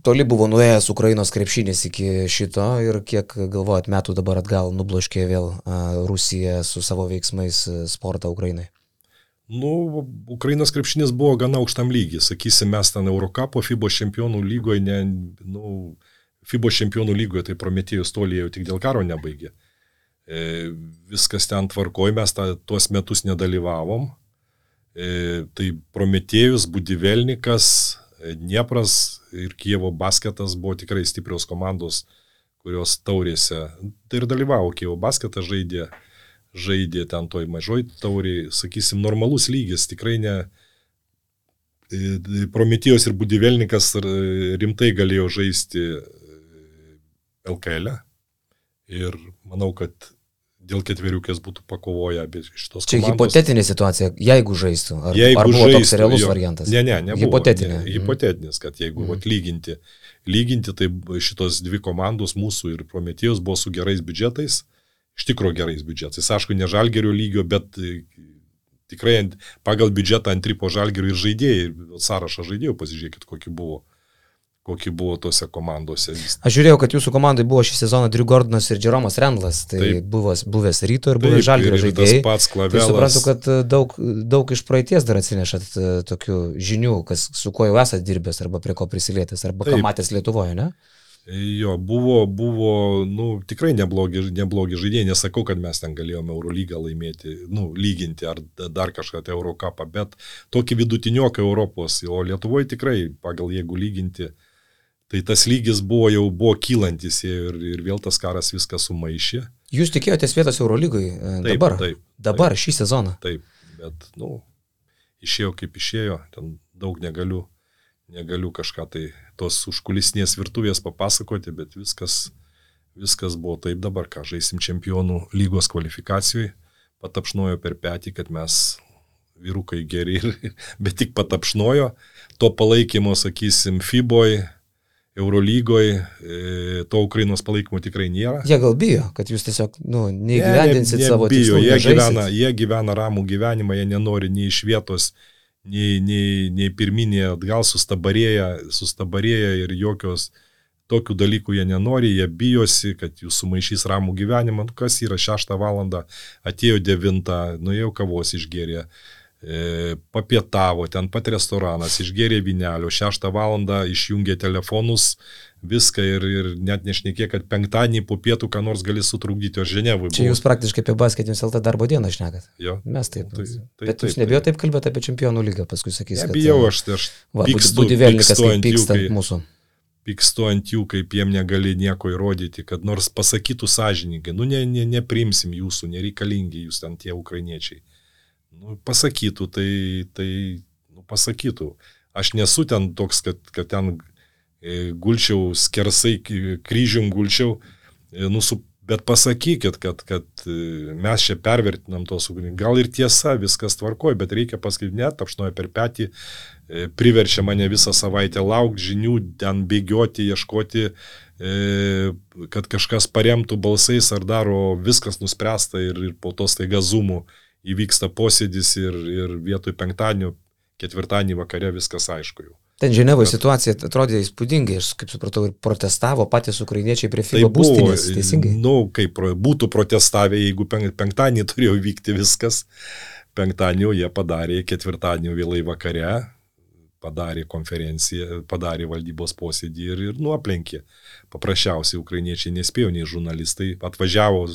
toli buvo nuėjęs Ukrainos krepšinis iki šito ir kiek galvojat metų dabar atgal nubloškė vėl Rusija su savo veiksmais e, sportą Ukrainai? Nu, Ukrainos krepšinis buvo gana aukštam lygiai. Sakysim, mes ten Eurocapo FIBO čempionų lygoje, ne, nu, FIBO čempionų lygoje tai Prometėjus tolį jau tik dėl karo nebaigė. E, viskas ten tvarkoja, mes ta, tuos metus nedalyvavom. E, tai Prometėjus, Budivelnikas, Dniepras ir Kievo basketas buvo tikrai stiprios komandos, kurios taurėse. Tai ir dalyvavo Kievo basketas, žaidė, žaidė ten toj mažoj tauriai, sakysim, normalus lygis, tikrai ne. E, Prometijos ir Budivelnikas rimtai galėjo žaisti LKL. E. Ir manau, kad dėl ketveriukės būtų pakovoję abi šitos Čia komandos. hipotetinė situacija, jeigu žaistų. Ar, jeigu ar buvo žaistų, toks realus jo, variantas? Ne, ne, ne. Hipotetinė. Ne, hipotetinis, kad jeigu mm. lyginti, lyginti, tai šitos dvi komandos mūsų ir Prometėjos buvo su gerais biudžetais, iš tikrųjų gerais biudžetais. Aišku, ne žalgerio lygio, bet e, tikrai pagal biudžetą ant tripo žalgerio ir žaidėjai, sąrašą žaidėjų, pasižiūrėkit, kokį buvo kokie buvo tose komandose. Aš žiūrėjau, kad jūsų komandai buvo šį sezoną Drew Gordonas ir Jeromas Rendlas, tai taip, buvęs, buvęs ryto ir buvęs žalgerio žaidėjai. Tas pats klavelas. Tai suprantu, kad e, daug, daug iš praeities dar atsinešat e, tokių žinių, kas, su kuo jau esate dirbęs arba prie ko prisilietęs, arba taip. ką matęs Lietuvoje, ne? Jo, buvo, buvo nu, tikrai neblogi, neblogi žaidėjai, nesakau, kad mes ten galėjome Eurolygą laimėti, nu, lyginti ar dar kažką tai Eurocapą, bet tokį vidutinioką Europos, o Lietuvoje tikrai, pagal jeigu lyginti, uh, Tai tas lygis buvo jau buvo kylantis ir, ir vėl tas karas viską sumaišė. Jūs tikėjotės vietos Eurolygai e, dabar? Taip. Dabar, taip, šį sezoną? Taip, bet, nu, išėjo kaip išėjo, ten daug negaliu, negaliu kažką tai tos užkulisinės virtuvės papasakoti, bet viskas, viskas buvo taip dabar, ką žaisim čempionų lygos kvalifikacijoje, patapšnojo per petį, kad mes vyrukai geri, bet tik patapšnojo, to palaikymo, sakysim, FIBOje, Eurolygoje, to Ukrainos palaikymo tikrai nėra. Jie gal bijo, kad jūs tiesiog nu, neįgyvendinsit ne, ne, savo bijo, tikslų. jie nežaisit. gyvena, jie gyvena ramų gyvenimą, jie nenori nei iš vietos, nei, nei, nei pirminė atgal sustabarėja, sustabarėja ir jokios tokių dalykų jie nenori, jie bijosi, kad jūs sumaišys ramų gyvenimą, nu, kas yra 6 val. atėjo 9, nuėjau kavos išgerė, e, papietavo, ten pat restoranas, išgerė vinelio, 6 val. išjungė telefonus, viską ir, ir net nešnekė, kad penktadienį po pietų ką nors gali sutrukdyti, o Ženevui. Čia jūs praktiškai apie basketinius LT darbo dieną šnekat. Jo. Mes taip. Tai- Tai, tai- bet jūs taip, nebijot taip kalbėti apie čempionų lygą, paskui sakys, kad... Nebijau, e, aš, tai aš Va, pykstu- būdi vėlininkas, kaip pyksta ant mūsų. pykstu ant jų, kaip jiem negali nieko įrodyti, kad nors pasakytų sąžininkai, nu ne, ne, neprimsim jūsų, nereikalingi jūs ten tie ukrainiečiai. Nu, pasakytų, tai, tai nu, pasakytų. Aš nesu ten toks, kad, kad ten e, gulčiau skersai, kryžium gulčiau, e, nu, su, bet pasakykit, kad, kad e, mes čia pervertinam tos ugnies. Gal ir tiesa, viskas tvarkoja, bet reikia pasakyti, net apšnoja per petį, priverčia mane visą savaitę laukti žinių, ten bėgioti, ieškoti, kad kažkas paremtų balsais ar daro viskas nuspręsta ir, ir po to staiga zumų įvyksta posėdis ir, ir vietoj penktadienio, ketvirtadienį vakare viskas aišku jau. Ten Ženevoje situacija atrodė įspūdingai, aš kaip supratau, ir protestavo patys ukrainiečiai prie FIBA būstinės, teisingai. Nu, kaip būtų protestavę, jeigu pen- penktadienį turėjo vykti viskas. Penktadienį jie padarė, ketvirtadienį vėlai vakare, padarė konferenciją, padarė valdybos posėdį ir, ir nuoplenkė. Paprasčiausiai ukrainiečiai nespėjo, nei žurnalistai atvažiavo,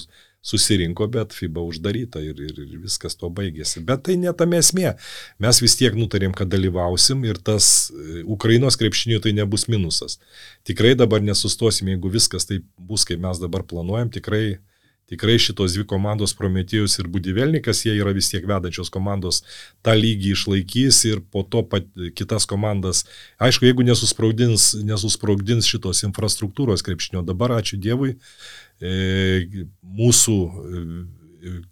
susirinko, bet FIBA uždaryta ir, ir, ir viskas to baigėsi. Bet tai netame esmė. Mes vis tiek nutarėm, kad dalyvausim ir tas e, Ukrainos krepšinių tai nebus minusas. Tikrai dabar nesustosim, jeigu viskas taip bus, kaip mes dabar planuojam, tikrai Tikrai šitos dvi komandos Prometėjus ir Budivelnikas, jie yra vis tiek vedančios komandos, tą lygį išlaikys ir po to pat, kitas komandas. Aišku, jeigu nesusprogdins, nesusprogdins šitos infrastruktūros krepšinio, dabar ačiū Dievui, mūsų e,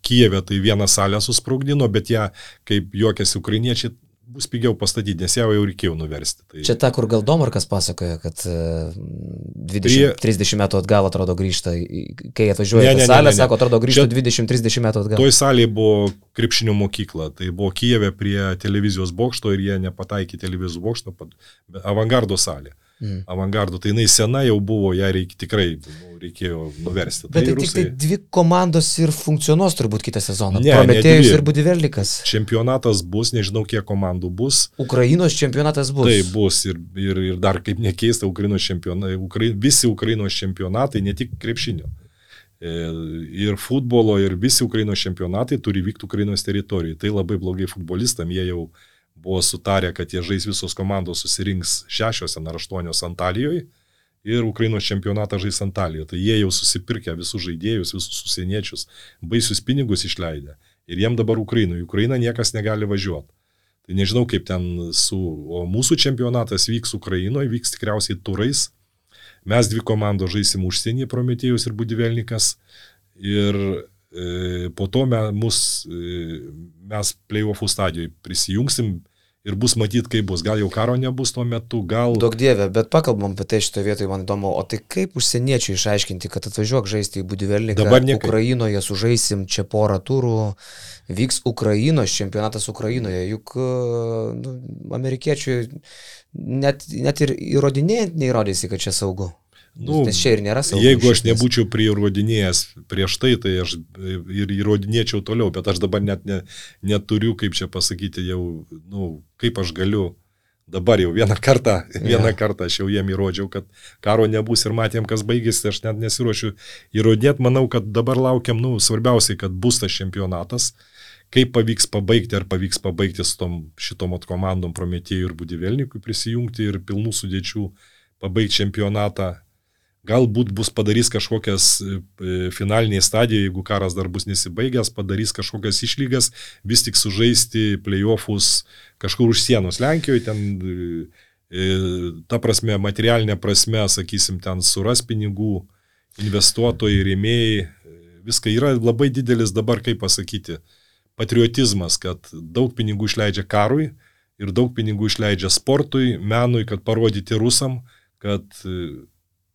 Kijeve tai vieną salę susprogdino, bet ją, kaip juokiasi ukrainiečiai, bus pigiau pastatyti, nes ją jau reikėjo nuversti. Tai... Čia ta, kur gal Domarkas pasakoja, kad e, 20, Prie- 30 metų atgal atrodo grįžta, į- kai atvažiuoja Ne, į ne, ne, salę, ne, ne. sako, atrodo grįžta Čia- 20-30 metų atgal. Toj salėje buvo krepšinio mokykla, tai buvo Kijeve prie televizijos bokšto ir jie nepataikė televizijos bokšto, avangardo salė. Mm. Avangardo, tai jinai sena jau buvo, ją reikia, tikrai nu, reikėjo nuversti. Bet tai tik rusai- tai dvi komandos ir funkcionuos turbūt kitą sezoną. Ne, ne Prometėjus dvi. ir Budivelnikas. Čempionatas bus, nežinau kiek komandų bus. Ukrainos čempionatas bus. Tai bus ir, ir, ir dar kaip nekeista, Ukrainos čempionatai, Ukrai, visi Ukrainos čempionatai, ne tik krepšinio. E, Ir futbolo, ir visi Ukrainos čempionatai turi vykti Ukrainos teritorijoje. Tai labai blogai futbolistam, jie jau buvo sutarę, kad jie žais visos komandos susirinks šešios ar aštuonios Antalijoje ir Ukrainos čempionatą žais Antalijoje. Tai jie jau susipirkę visus žaidėjus, visus užsieniečius, baisius pinigus išleidę. Ir jiem dabar Ukrainui. Į Ukrainą niekas negali važiuoti. Tai nežinau, kaip ten su, o mūsų čempionatas vyks Ukrainoje, vyks tikriausiai turais. Mes dvi komandos žaisim užsienį, Prometėjus ir Budivelnikas. Ir po to me, mus, e, mes playoffų stadijoje prisijungsim ir bus matyti, kaip bus. Gal jau karo nebus tuo metu, gal... Daug dievė, bet pakalbam apie tai šitoje vietoje, man įdomu, o tai kaip užsieniečiai išaiškinti, kad atvažiuok žaisti į Budivelniką, Dabar niekaip. Ukrainoje sužaisim čia porą turų, vyks Ukrainos čempionatas Ukrainoje, juk e, nu, amerikiečiui net, net ir įrodinėjant neįrodysi, kad čia saugu. Nu, Nes čia ir nėra saugu. Jeigu aš nebūčiau prirodinėjęs prieš tai, tai aš ir įrodinėčiau toliau, bet aš dabar net ne, neturiu, kaip čia pasakyti, jau, nu, kaip aš galiu. Dabar jau vieną kartą, vieną Jo. kartą aš jau jiem įrodžiau, kad karo nebus ir matėm, kas baigėsi, aš net nesiuošiu įrodinėti, manau, kad dabar laukiam, nu, svarbiausiai, kad bus tas čempionatas, kaip pavyks pabaigti, ar pavyks pabaigti su tom šitom komandom Prometėjų ir Budivelnikui prisijungti ir pilnų sudėčių pabaigti čempionatą. Galbūt bus padarys kažkokias e, finaliniai stadijoje, jeigu karas dar bus nesibaigęs, padarys kažkokias išlygas, vis tik sužaisti playoffus kažkur už sienos Lenkijoje, ten ta prasme, materialinė prasme, sakysim, ten suras pinigų, investuotojai, rėmėjai, viską. Yra labai didelis dabar, kaip pasakyti, patriotizmas, kad daug pinigų išleidžia karui ir daug pinigų išleidžia sportui, menui, kad parodyti rusam, kad...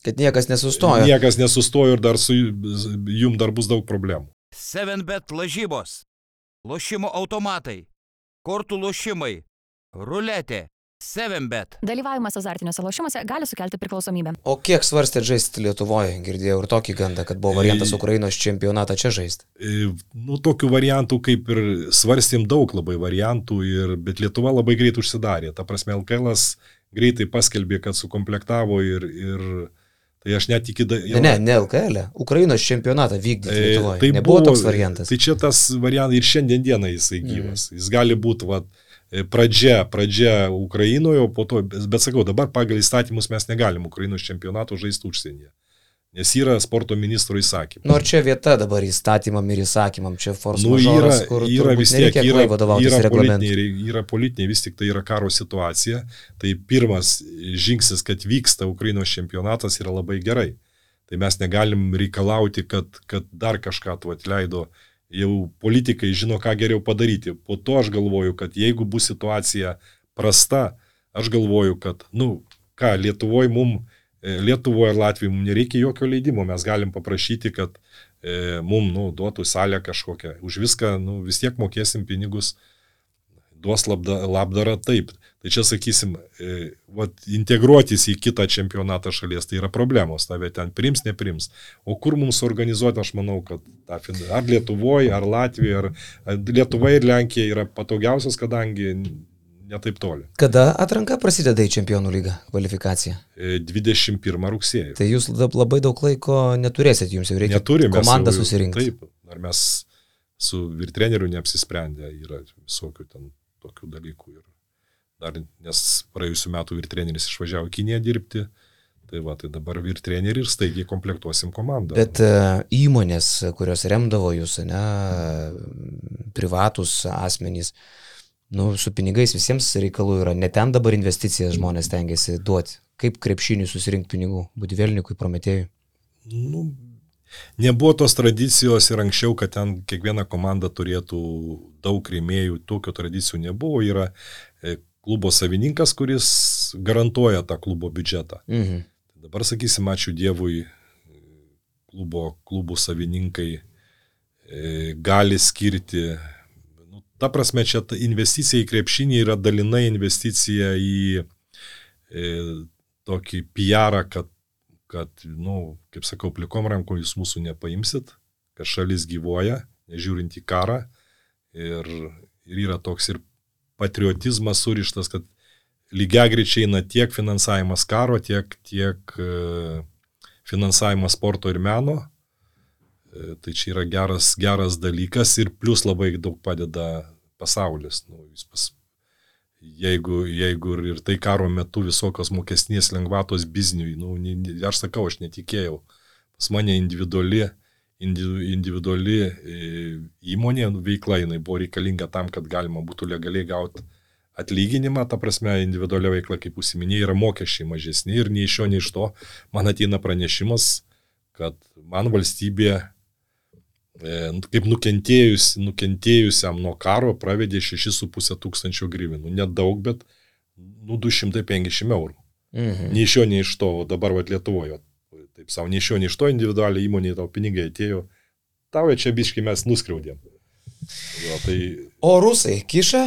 Kad niekas nesustojo. Niekas nesustojo ir dar su jum dar bus daug problemų. 7bet lažybos, lošimo automatai, kortų lošimai, ruletė 7bet. Dalyvavimas azartiniuose lošimuose gali sukelti priklausomybę. O kiek svarstėt žaisti Lietuvoje? Girdėjau ir tokį gandą, kad buvo variantas Ukrainos čempionatą čia žaisti. Nu, tokių variantų kaip ir svarstėm daug labai variantų, ir, bet Lietuva labai greit užsidarė. Ta prasme, LKL greitai paskelbė, kad sukomplektavo ir, ir Tai aš net iki... Da... Ne, ne, ne LKL, Ukrainos čempionatą vykdyti Lietuvoje. Tai buvo, toks variantas. Tai čia tas variantas ir šiandien dieną jisai gyvas. Mm. Jis gali būti, E, pradžia, pradžia Ukrainoje, po to, bet sakau, dabar pagal įstatymus mes negalim Ukrainos čempionato žaisti užsienyje. Nes yra sporto ministro įsakymai. Nors nu, čia vieta dabar įstatymam ir įsakymam, čia force nu, yra, kur yra vis tiek, yra, yra, politiniai, yra politiniai, vis tik tai yra karo situacija. Tai pirmas žingsnis, kad vyksta Ukrainos čempionatas yra labai gerai. Tai mes negalim reikalauti, kad, kad dar kažką tu atleido jau politikai žino, ką geriau padaryti. Po to aš galvoju, kad jeigu bus situacija prasta, aš galvoju, kad, nu, ką, Lietuvoje mum, e, Lietuvoje ir Latvijoje mums nereikia jokio leidimo, mes galim paprašyti, kad e, mum, nu, duotų salę kažkokią. Už viską, nu, vis tiek mokėsim pinigus, duos labda, labdarą taip. Tai čia sakysim, e, vat, integruotis į kitą čempionatą šalies, tai yra problemos, tave ten prims, neprims. O kur mums organizuoti, aš manau, kad ta, ar Lietuvoje, ar Latvijoje, ar Lietuva ir Lenkija yra patogiausias, kadangi netaip toli. Kada atranka prasideda į čempionų lygą kvalifikaciją? 21 e, rugsėjo. Tai jūs labai daug laiko neturėsit, jums jau reikia Neturime, komandą susirinkti. Taip, ar mes su virtreneriu neapsisprendę, yra visokių ten tokių dalykų. Ir dar, nes praėjusiu metu vyr treneris išvažiavo į Kiniją dirbti. Tai va, tai dabar vyr trenerių ir staigiai komplektuosim komandą. Bet uh, įmonės, kurios remdavo jūs, ne, privatus asmenys, nu, su pinigais visiems reikalų yra, net ten dabar investicijas žmonės tengiasi duoti. Kaip krepšiniui susirinkti pinigų, Budivėlnikui, Prometėjui? Nu, Nebuvo tos tradicijos ir anksčiau, kad ten kiekviena komanda turėtų daug rėmėjų, tokio tradicijų nebuvo. Yra e, klubo savininkas, kuris garantuoja tą klubo biudžetą. Mhm. Dabar sakysim, ačiū Dievui, klubo, klubų savininkai e, gali skirti. Ta prasme, čia ta investicija į krepšinį yra dalinai investicija į e, tokį PR, kad, kad, nu, kaip sakau, plikom rankom jūs mūsų nepaimsit, kad šalis gyvoja, nežiūrint į karą. Ir, ir yra toks ir patriotizmas surištas, kad lygiagrečiai eina tiek finansavimas karo, tiek, tiek e, finansavimas sporto ir meno. Tai čia yra geras, geras dalykas ir plus labai daug padeda pasaulis. Nu, pas, jeigu, jeigu ir tai karo metu visokios mokesnės lengvatos bizniui, nu, aš sakau, aš netikėjau. Pas mane individuali individuali e, įmonė, nu, veikla jinai buvo reikalinga tam, kad galima būtų legaliai gauti atlyginimą, ta prasme, individualia veikla, kaip užsiminėjai, yra mokesčiai mažesni ir nei iš šio, nei iš to man ateina pranešimas, kad man valstybė kaip nukentėjus, nukentėjusiam nuo karo pravedė 6,5 tūkstančio grįvinų. Nedaug, bet nu 250 eurų. Mhm. Nei iš šio, nei iš to, o dabar va Lietuvoje taip savo, nei iš jo, nei iš to individualiai įmonėje tau pinigai atėjo, tau čia biškai mes nuskriaudėm. Jo, tai... O rusai kiša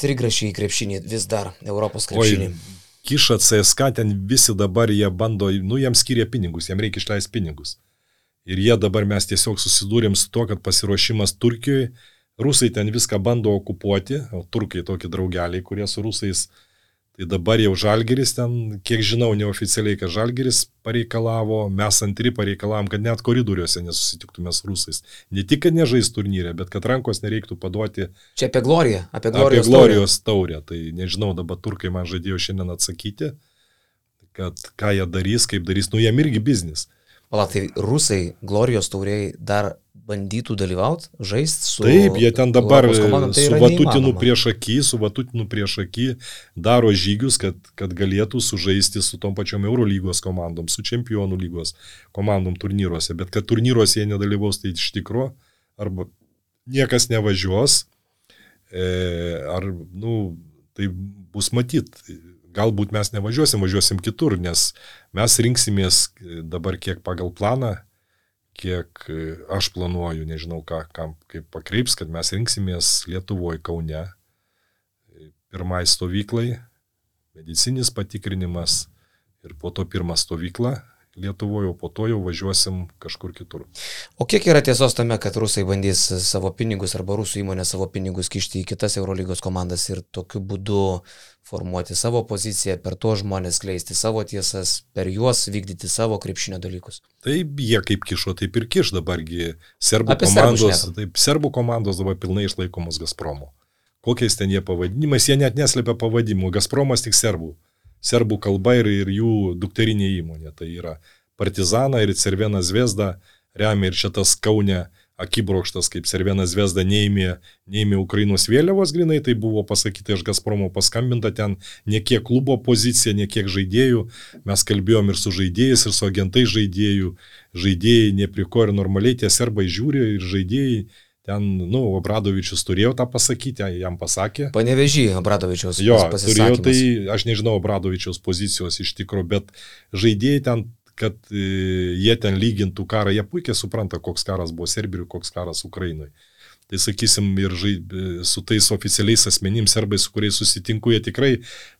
trigrašį į krepšinį vis dar, Europos krepšinį. Oi, kiša CSK, ten visi dabar jie bando, nu jiems skiria pinigus, jiems reikia išleisti pinigus. Ir jie dabar mes tiesiog susidūrėm su to, kad pasiruošimas Turkijoje, rusai ten viską bando okupuoti, o turkai tokie draugeliai, kurie su rusais Tai dabar jau Žalgeris ten, kiek žinau, neoficialiai, kad Žalgeris pareikalavo, mes antri pareikalavom, kad net koridoriuose nesusitiktume su rusais. Ne tik, kad nežais turnyrė, bet kad rankos nereiktų paduoti. Čia apie Gloriją, apie Glorijos, apie Glorijos taurę. taurę. Tai nežinau, dabar turkai man žadėjo šiandien atsakyti, kad ką jie darys, kaip darys, nu jiem irgi biznis. Pala, tai rusai Glorijos tauriai dar bandytų dalyvauti, žaisti su... Taip, jie ten dabar komandom, tai su Vatutinu prieš akį, su Vatutinu prieš akį daro žygius, kad, kad galėtų sužaisti su tom pačiom Eurolygos komandom, su Čempionų lygos komandom turnyruose. Bet kad turnyruose jie nedalyvaus, tai iš tikro, arba niekas nevažiuos, e, ar, nu, tai bus matyt. Galbūt mes nevažiuosim, važiuosim kitur, nes mes rinksimės dabar kiek pagal planą, kiek e, aš planuoju, nežinau, ką, kam, kaip pakreips, kad mes rinksimės Lietuvoje, Kaune, pirmai stovyklai, medicinis patikrinimas ir po to pirmą stovyklą Lietuvoje, o po to jau važiuosim kažkur kitur. O kiek yra tiesos tame, kad rusai bandys savo pinigus arba rusų įmonė savo pinigus kišti į kitas Eurolygos komandas ir tokiu būdu formuoti savo poziciją, per to žmonės kleisti savo tiesas, per juos vykdyti savo krepšinio dalykus. Taip, jie kaip kišo, taip ir kiš dabargi. Serbų Apie komandos, taip, serbų komandos dabar pilnai išlaikomos Gazpromo. Kokiais ten jie pavadinimais, jie net neslėpia pavadimų. Gazpromas tik serbų. Serbų kalba ir, ir jų dukterinė įmonė. Tai yra Partizana ir Cervena Zvezda remia ir šitas Kaune akibrokštas, kaip Cervena Zvezda neėmė, neėmė Ukrainos vėliavos grinai, tai buvo pasakyta iš Gazpromo paskambinta ten ne kiek klubo pozicija, ne kiek žaidėjų. Mes kalbėjom ir su žaidėjais, ir su agentai žaidėjų. Žaidėjai ne prie ko ir normaliai tie serbai žiūri ir žaidėjai. Ten, nu, Obradovičius turėjo tą pasakyti, jam pasakė. Panevežį Abradovičiaus Jo, pasisakymas. tai aš nežinau Obradovičiaus pozicijos iš tikrųjų, bet žaidėjai ten, kad e, jie ten lygintų karą, jie puikiai supranta, koks karas buvo Serbijai, koks karas Ukrainai. Tai sakysim, ir žai, e, su tais oficialiais asmenim serbai, su kuriais susitinku, jie tikrai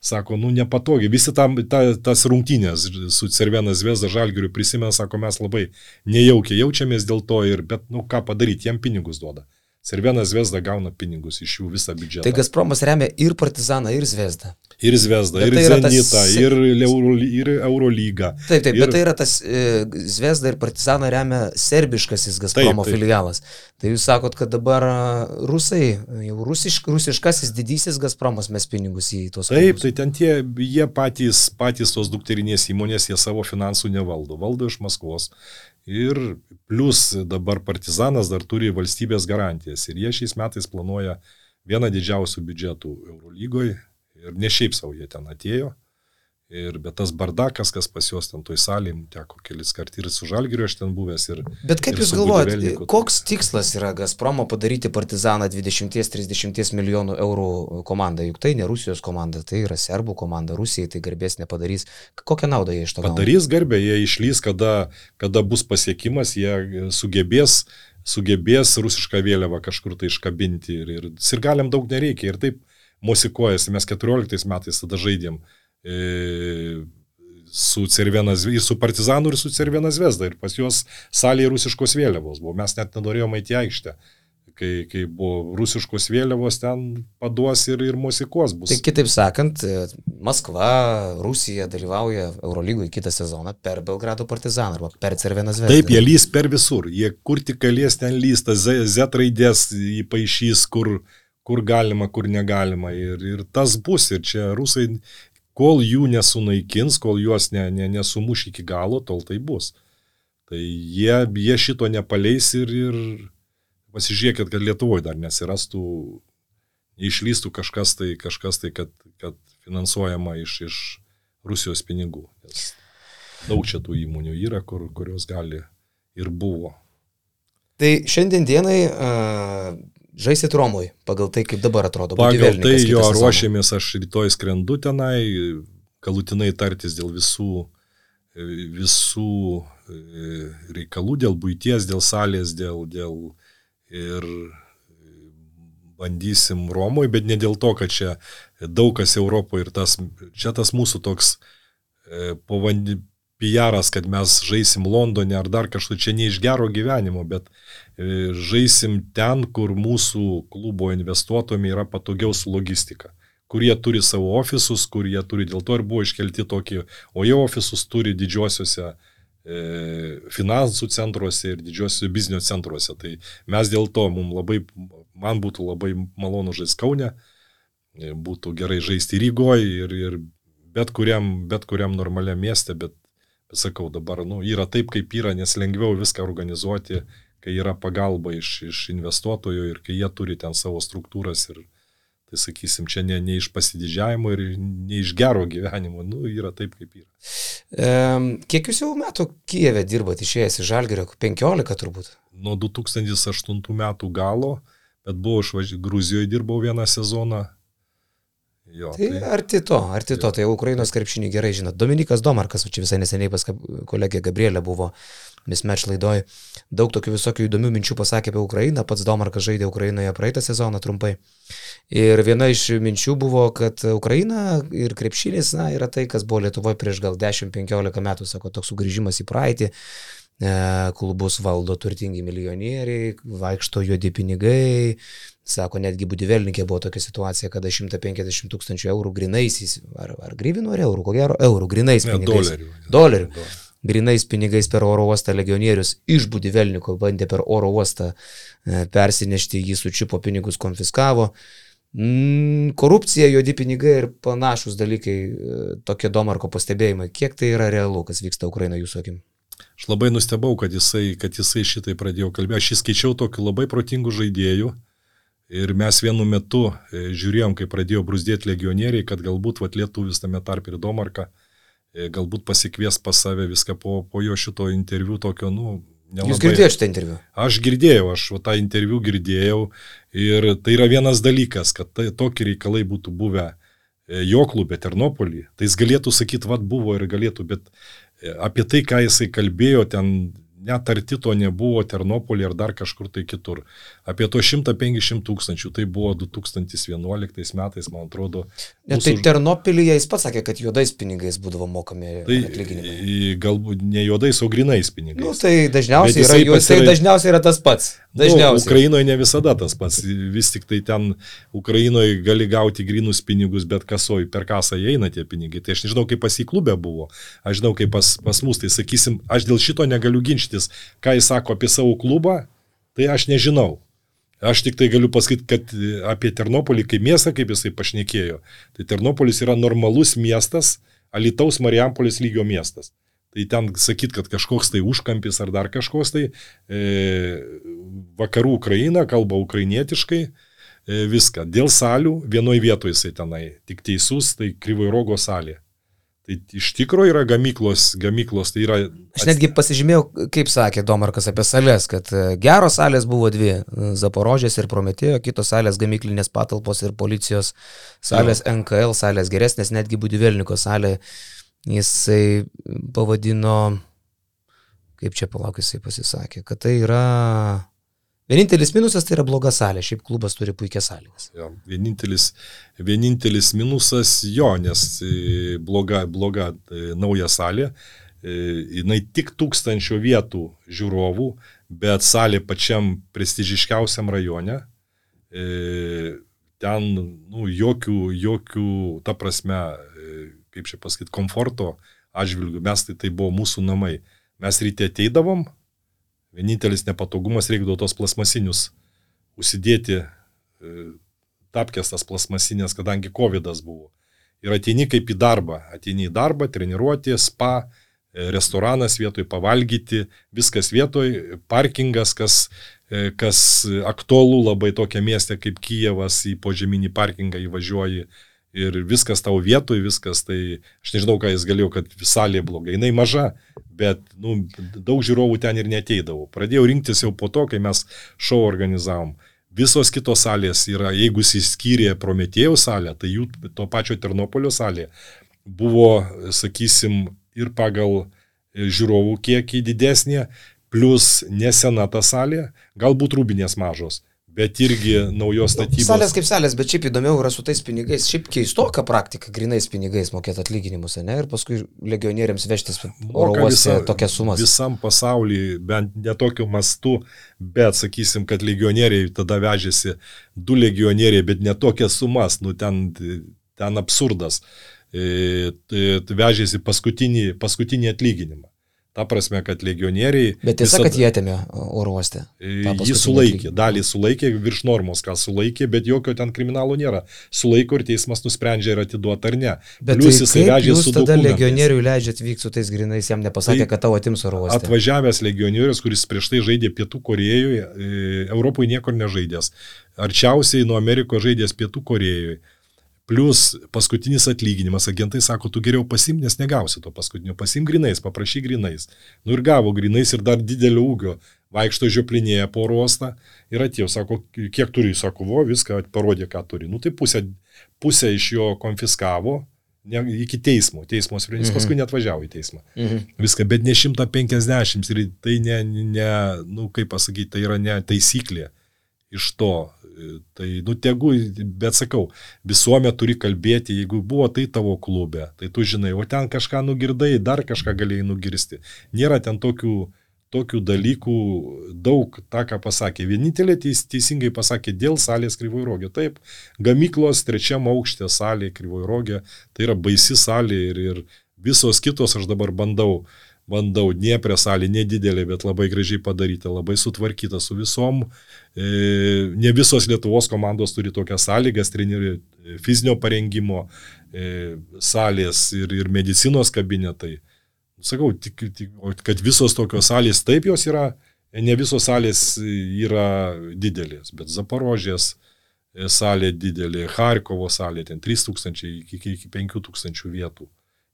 sako, nu nepatogiai. Visi tam, ta, tas rungtynės su Cervenas Vesda Žalgiriu prisimena, sako, mes labai nejaukiai jaučiamės dėl to, ir, bet, nu ką padaryti, jiem pinigus duoda. Cervenas Vesda gauna pinigus iš jų visą biudžetą. Tai Gazpromas remia ir Partizaną, ir Zvezdą. Ir Zvezda, Bet ir tai tas Zenitą, se- ir, Euro, ir Eurolygą. Taip, taip, ir, bet tai yra tas e, Zvezda ir Partizaną remia serbiškasis Gazpromo Taip, taip. filialas. Tai jūs sakot, kad dabar a, rusai, jau rusišk, rusiškasis didysis Gazpromas mes pinigus į tuos Taip, klubus. tai ten tie, jie patys, patys tos dukterinės įmonės, jie savo finansų nevaldo, valdo iš Maskvos. Ir plus dabar Partizanas dar turi valstybės garantijas. Ir jie šiais metais planuoja vieną didžiausių biudžetų Eurolygoje. Ir ne šiaip savo jie ten atėjo. Ir bet tas bardakas, kas pas juos ten toj salėje, teko kelis kartus ir su Žalgiriu aš ten buvęs. Ir, Bet kaip ir jūs galvojate, koks tikslas yra Gazpromo padaryti Partizaną 20-30 milijonų eurų komandą? Juk tai ne Rusijos komanda, tai yra serbų komanda, Rusijai tai garbės nepadarys. Kokią naudą jie iš to gauna? Padarys garbę, jie išlys, kada, kada bus pasiekimas, jie sugebės, sugebės rusišką vėliavą kažkur tai iškabinti ir, ir sirgaliam daug nereikia ir taip mosikuojasi, mes 14 metais tada žaidėm e, su Cervenas, ir su Partizanu, ir su Cervenas Vesda. Ir pas juos salėje rusiškos vėliavos buvo. Mes net nenorėjome įti aikštę. Kai, kai buvo rusiškos vėliavos, ten paduos ir, ir mosikuos bus. Tai kitaip sakant, e, Maskva, Rusija dalyvauja Eurolygoje kitą sezoną per Belgrado Partizaną arba per Cerveną Zvezdą. Taip, jie lys per visur. Jie kur tik galės ten lys, tas Z, Z raidės įpaaišys, kur, kur galima, kur negalima. Ir, ir tas bus. Ir čia rusai, kol jų nesunaikins, kol juos ne, ne, nesumuš iki galo, tol tai bus. Tai jie, jie šito nepaleis ir, ir pasižiūrėkit, kad Lietuvoje dar nesirastų, neišlystų kažkas tai, kažkas tai kad, kad finansuojama iš, iš Rusijos pinigų. Nes daug čia tų įmonių yra, kur, kurios gali ir buvo. Tai šiandien dienai uh, žaisit Romui, pagal tai, kaip dabar atrodo. Pagal tai jo ruošiamės, aš rytoj skrendu tenai, galutinai tartis dėl visų, visų e, reikalų, dėl būties, dėl salės, dėl, dėl ir bandysim Romoje, bet ne dėl to, kad čia daug kas Europoje ir tas, čia tas mūsų toks e, povandi, pijaras, kad mes žaisim Londone ar dar kažkur, čia ne iš gero gyvenimo, bet e, žaisim ten, kur mūsų klubo investuotojai yra patogiau su logistika kur jie turi savo ofisus, kur jie turi, dėl to ir buvo iškelti tokie, o jie ofisus turi didžiosiuose e, finansų centruose ir didžiosiuose biznio centruose. Tai mes dėl to, labai, man būtų labai malonu žaisti Kaune, e, būtų gerai žaisti Rygoje ir, ir bet kuriam, bet kuriam normaliam mieste, bet, bet sakau, dabar nu, yra taip, kaip yra, nes lengviau viską organizuoti, kai yra pagalba iš, iš investuotojų ir kai jie turi ten savo struktūras ir, tai sakysim, čia ne, ne iš pasididžiavimo ir ne iš gero gyvenimo, nu, yra taip, kaip yra. E, kiek jūs jau metų Kijeve dirbat išėjęs iš Žalgerio? 15 turbūt. Nuo 2008 metų galo, bet buvau išvažiavęs, Gruzijoje dirbau vieną sezoną. Jo, tai, tai arti to, arti to, tai Ukrainos krepšinį gerai žinot. Dominikas Domarkas, čia visai neseniai pas kolegė Gabrielė buvo mismatch laidoj, daug tokių visokių įdomių minčių pasakė apie Ukrainą, pats Domarkas žaidė Ukrainoje praeitą sezoną trumpai. Ir viena iš minčių buvo, kad Ukraina ir krepšinis, na, yra tai, kas buvo Lietuvoje prieš gal 10-15 metų, sako, toks sugrįžimas į praeitį klubus valdo turtingi milijonieriai, vaikšto juodi pinigai. Sako, netgi Budivelnikė buvo tokia situacija, kada 150 tūkstančių eurų grinaisiais, ar, ar grįvinų ar eurų, ko gero, eurų grinais. Ne, dolerių. Dolerių. dolerių grinais pinigais per oro uostą legionierius iš Budivelniko bandė per oro uostą e, persinešti, jį sučipo pinigus konfiskavo. Mm, korupcija, juodi pinigai ir panašus dalykai, e, tokie Domarko pastebėjimai. Kiek tai yra realu, kas vyksta Ukrainoje jūsų akim? Aš labai nustebau, kad jisai, kad jisai šitai pradėjo kalbėti. Aš įskaičiau tokių labai protingų žaidėjų. Ir mes vienu metu e, žiūrėjom, kai pradėjo brusdėti legionieriai, kad galbūt vat, lietuvis tame tarp ir Domarka E, galbūt pasikvies pas save viską po, po jo šito interviu tokio, nu, Nelabai. Jūs girdėjote šitą interviu? Aš girdėjau, aš tą interviu girdėjau ir tai yra vienas dalykas, kad tai, tokie reikalai būtų buvę e, jo klube Ternopolį, tai jis galėtų sakyti, vad buvo ir galėtų, bet apie tai, ką jisai kalbėjo ten net arti to nebuvo Ternopolį ar dar kažkur tai kitur. Apie to 150 tūkstančių, tai buvo 2011 metais, man atrodo. Ne, mūsų... tai Ternopilyje jis pats sakė, kad juodais pinigais būdavo mokami tai, atlyginimai. Galbūt ne juodais, o grinais pinigais. Nu, tai dažniausiai yra, pasira... tai dažniausiai yra tas pats. Dažniausiai. Nu, Ukrainoje ne visada tas pats. Vis tik tai ten Ukrainoje gali gauti grinus pinigus, bet kasoj per kasą įeina tie pinigai. Tai aš nežinau, kaip pas į klubę buvo. Aš žinau, kaip pas, pas mus. Tai sakysim, aš dėl šito negaliu ginčytis. Ką jis sako apie savo klubą, tai aš nežinau. Aš tik tai galiu pasakyti, kad apie Ternopolį kaip miestą, kaip jisai pašnekėjo. Tai Ternopolis yra normalus miestas, Alitaus Marijampolis lygio miestas. Tai ten sakyt, kad kažkoks tai užkampis ar dar kažkoks tai e, vakarų Ukraina kalba ukrainietiškai, e, viską. Dėl salių vienoje vietoje jisai tenai, tik teisus, tai Kryvoirogo salė. Tai iš tikrųjų yra gamyklos, gamyklos, tai yra... Aš netgi pasižymėjau, kaip sakė Domarkas apie salės, kad e, geros salės buvo dvi - Zaporožės ir Prometėjo, kitos salės gamyklinės patalpos ir policijos salės, jo. NKL salės geresnės, netgi Budivelniko salė. salė jisai pavadino, kaip čia palauk jisai pasisakė, kad tai yra Vienintelis minusas tai yra bloga salė, šiaip klubas turi puikias sąlygas. Jo, vienintelis, vienintelis minusas jo, nes e, bloga, bloga e, nauja salė, e, jinai tik tūkstančio vietų žiūrovų, bet salė pačiam prestižiškiausiam rajone, ten nu, jokių, jokių, ta prasme, kaip čia pasakyti, komforto atžvilgių, mes tai tai buvo mūsų namai. Mes ryte ateidavom, vienintelis nepatogumas reikdavo tos plasmasinius užsidėti, e, tapkės tas plasmasinės, kadangi COVID buvo. Ir ateini kaip į darbą, ateini į darbą, treniruoti, spa, e, restoranas vietoj pavalgyti, viskas vietoj, parkingas, kas, e, kas aktualu labai tokia mieste kaip Kijevas, į požeminį parkingą įvažiuoji ir viskas tau vietoj, viskas, tai aš nežinau, ką jis galėjo, kad salė blogai. Jis maža, bet nu, daug žiūrovų ten ir neteidavo. Pradėjau rinktis jau po to, kai mes šou organizavom. Visos kitos salės yra, jeigu jis skyrė Prometėjų salę, tai jų to pačio Ternopolio salė buvo, sakysim, ir pagal žiūrovų kiekį didesnė, plus nesena ta salė, galbūt rūbinės mažos bet irgi naujos statybos. Salės kaip salės, bet šiaip įdomiau yra su tais pinigais. Šiaip keistoka praktika, grinais pinigais mokėti atlyginimus, ne? Ir paskui legionieriams vežtis oro uoste tokias sumas. Visam pasaulyje, bent netokiu mastu, bet sakysim, kad legionieriai tada vežėsi du legionieriai, bet netokias sumas, nu ten, ten absurdas. E, vežėsi paskutinį, paskutinį atlyginimą. Ta prasme, kad legionieriai... Bet tiesa, visada- kad jie atėmė oro uoste. Jį sulaikė, dalį sulaikė, virš normos ką sulaikė, bet jokio ten kriminalo nėra. Sulaiko ir teismas nusprendžia ar atiduoti ar ne. Bet Plius tai jisai vežė su tada legionieriui leidžiat vykti su tais grinais, jam nepasakė, Tai kad tavo atims oro uoste. Atvažiavęs legionierius, kuris prieš tai žaidė Pietų Korejoje, Europoje niekur nežaidęs. Arčiausiai nuo Amerikos žaidęs Pietų Korejoje. Plus paskutinis atlyginimas, agentai sako, tu geriau pasim, nes negausi to paskutinio, pasim grinais, paprašy grinais. Nu ir gavo grinais ir dar didelio ūgio, vaikšto žioplinėje po oro uostą ir atėjo, sako, kiek turi, sako, vo, viską parodė, ką turi. Nu tai pusę, pusę iš jo konfiskavo ne, iki teismo, teismo sprendimas, Mhm. paskui net važiavo į teismą. Mhm. Viską, bet ne 150 ir tai ne, ne nu kaip pasakyti, tai yra ne taisyklė iš to. Tai, nu, tegu, bet sakau, visuomet turi kalbėti, jeigu buvo tai tavo klube, tai tu žinai, o ten kažką nugirdai, dar kažką galėjai nugirsti. Nėra ten tokių, tokių dalykų daug, tą, ką pasakė. Vienintelė teis, teisingai pasakė dėl salės kryvojrogė. Taip, gamyklos trečiam aukštė salė kryvojrogė, tai yra baisi salė ir, ir visos kitos aš dabar bandau bandau, Dnieprė salė nedidelė, bet labai gražiai padaryta, labai sutvarkyta su visom. E, ne visos Lietuvos komandos turi tokias sąlygas, trenerių e, fizinio parengimo e, salės ir, ir medicinos kabinetai. Sakau, tik, tik, kad visos tokios salės taip jos yra, ne visos salės yra didelės, bet Zaporožės salė didelė, Harkovo salė, ten 3000 iki, iki, iki 5000 vietų.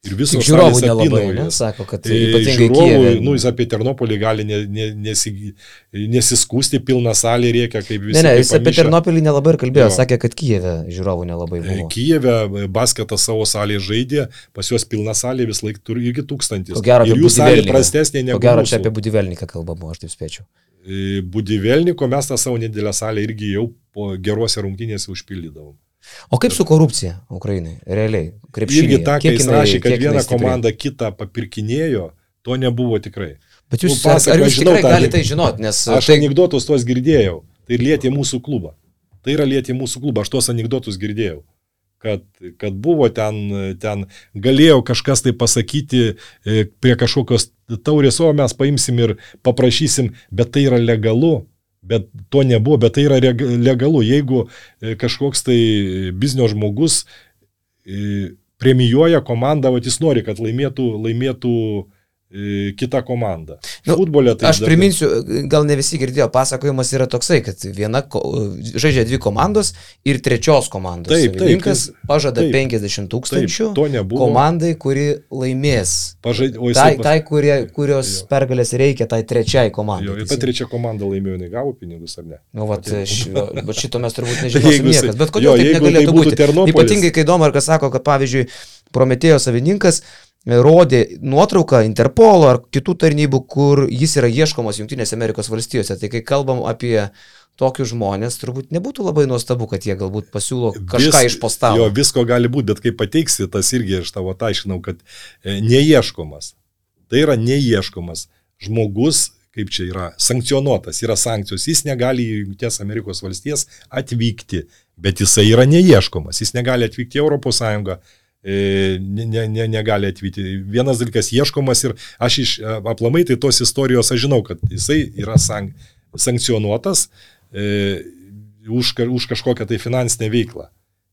Ir visos žiūrovų nelabai, ne, sako, kad Tai ypatingai žiūrovų, nu, jis apie Ternopolį gali ne, ne, nesi, nesiskūsti, pilna salė rėkia, kaip visi. Ne, ne, kaip jis apie pamišę. Ternopilį nelabai ir kalbėjo, Jo. sakė, kad Kijeve žiūrovų nelabai buvo. Kijeve basketą savo salėje žaidė, pas juos pilna salė vis laik turi irgi tūkstantis. Ko gero, ir jų salė prastesnė negu Ko gero, čia apie Budivelniką kalbama, aš taip spėčiau. E, Budivelniko mes tą savo nedidelę salę irgi jau po geruose rungtynėse užpildydavom. O kaip su korupcija Ukrainai? Realiai, Irgi krepšinį. tą, kai jis rašė, kad viena komanda kitą papirkinėjo, to nebuvo tikrai. Bet jūs, Nu, pasako, ar jūs žinau tikrai galite tai žinoti, nes Aš tai, anegdotus tuos girdėjau. Tai lietė mūsų klubą. Tai yra lietė mūsų klubą. Aš tuos anegdotus girdėjau. Kad, kad buvo ten, ten, galėjo kažkas tai pasakyti e, prie kažkokios taurės, o mes paimsim ir paprašysim, bet tai yra legalu. Bet to nebuvo, bet tai yra legalu. Jeigu e, kažkoks tai biznio žmogus e, premijuoja komandą, o jis nori, kad laimėtų, laimėtų e, kita komanda. Nu, Futbolė tai aš priminsiu, gal ne visi girdėjo, pasakojimas yra toksai, kad viena ko, žaidžia dvi komandos ir trečios komandos. Taip, taip, jis- pažada taip, 50 tūkstančių komandai, kuri laimės. Pažaid... O Tai, pas- tai kurie, kurios Jo. pergalės reikia, tai trečiai Jo, komandai. ir ta trečia komanda laimėjo, jinai gavo pinigus ar ne? Nu, vat, Tai- ši, bet šito mes turbūt nežinosim Jeigu jisai- niekas. Bet kodėl jo, taip tai negalėtų būtų būti? Ternopolis- Ypatingai, kai Domarkas sako, kad pavyzdžiui, Prometėjo savininkas e, rodė nuotrauką Interpolo ar kitų tarnybų, kur jis yra ieškomas Junktinėse Amerikos valstijose. Tai kai kalbam apie tokius žmonės, turbūt nebūtų labai nuostabu, kad jie galbūt pasiūlo kažką Vis- iš postavo. Jo, visko gali būti, bet kai pateiksi, tas irgi aš tavo taiškinau, kad e, neieškomas. Tai yra neieškomas. Žmogus, kaip čia yra, sankcionuotas, yra sankcijos, jis negali į Junktinės Amerikos valstijas atvykti, bet jisai yra neieškomas, jis negali atvykti į Europos Sąjungą. E, Ne, ne, ne, negali atvykti. Vienas dalykas ieškomas ir aš iš e, aplamai tai tos istorijos aš žinau, kad jisai yra sank, sankcionuotas e, už, už kažkokią tai finansinę veiklą.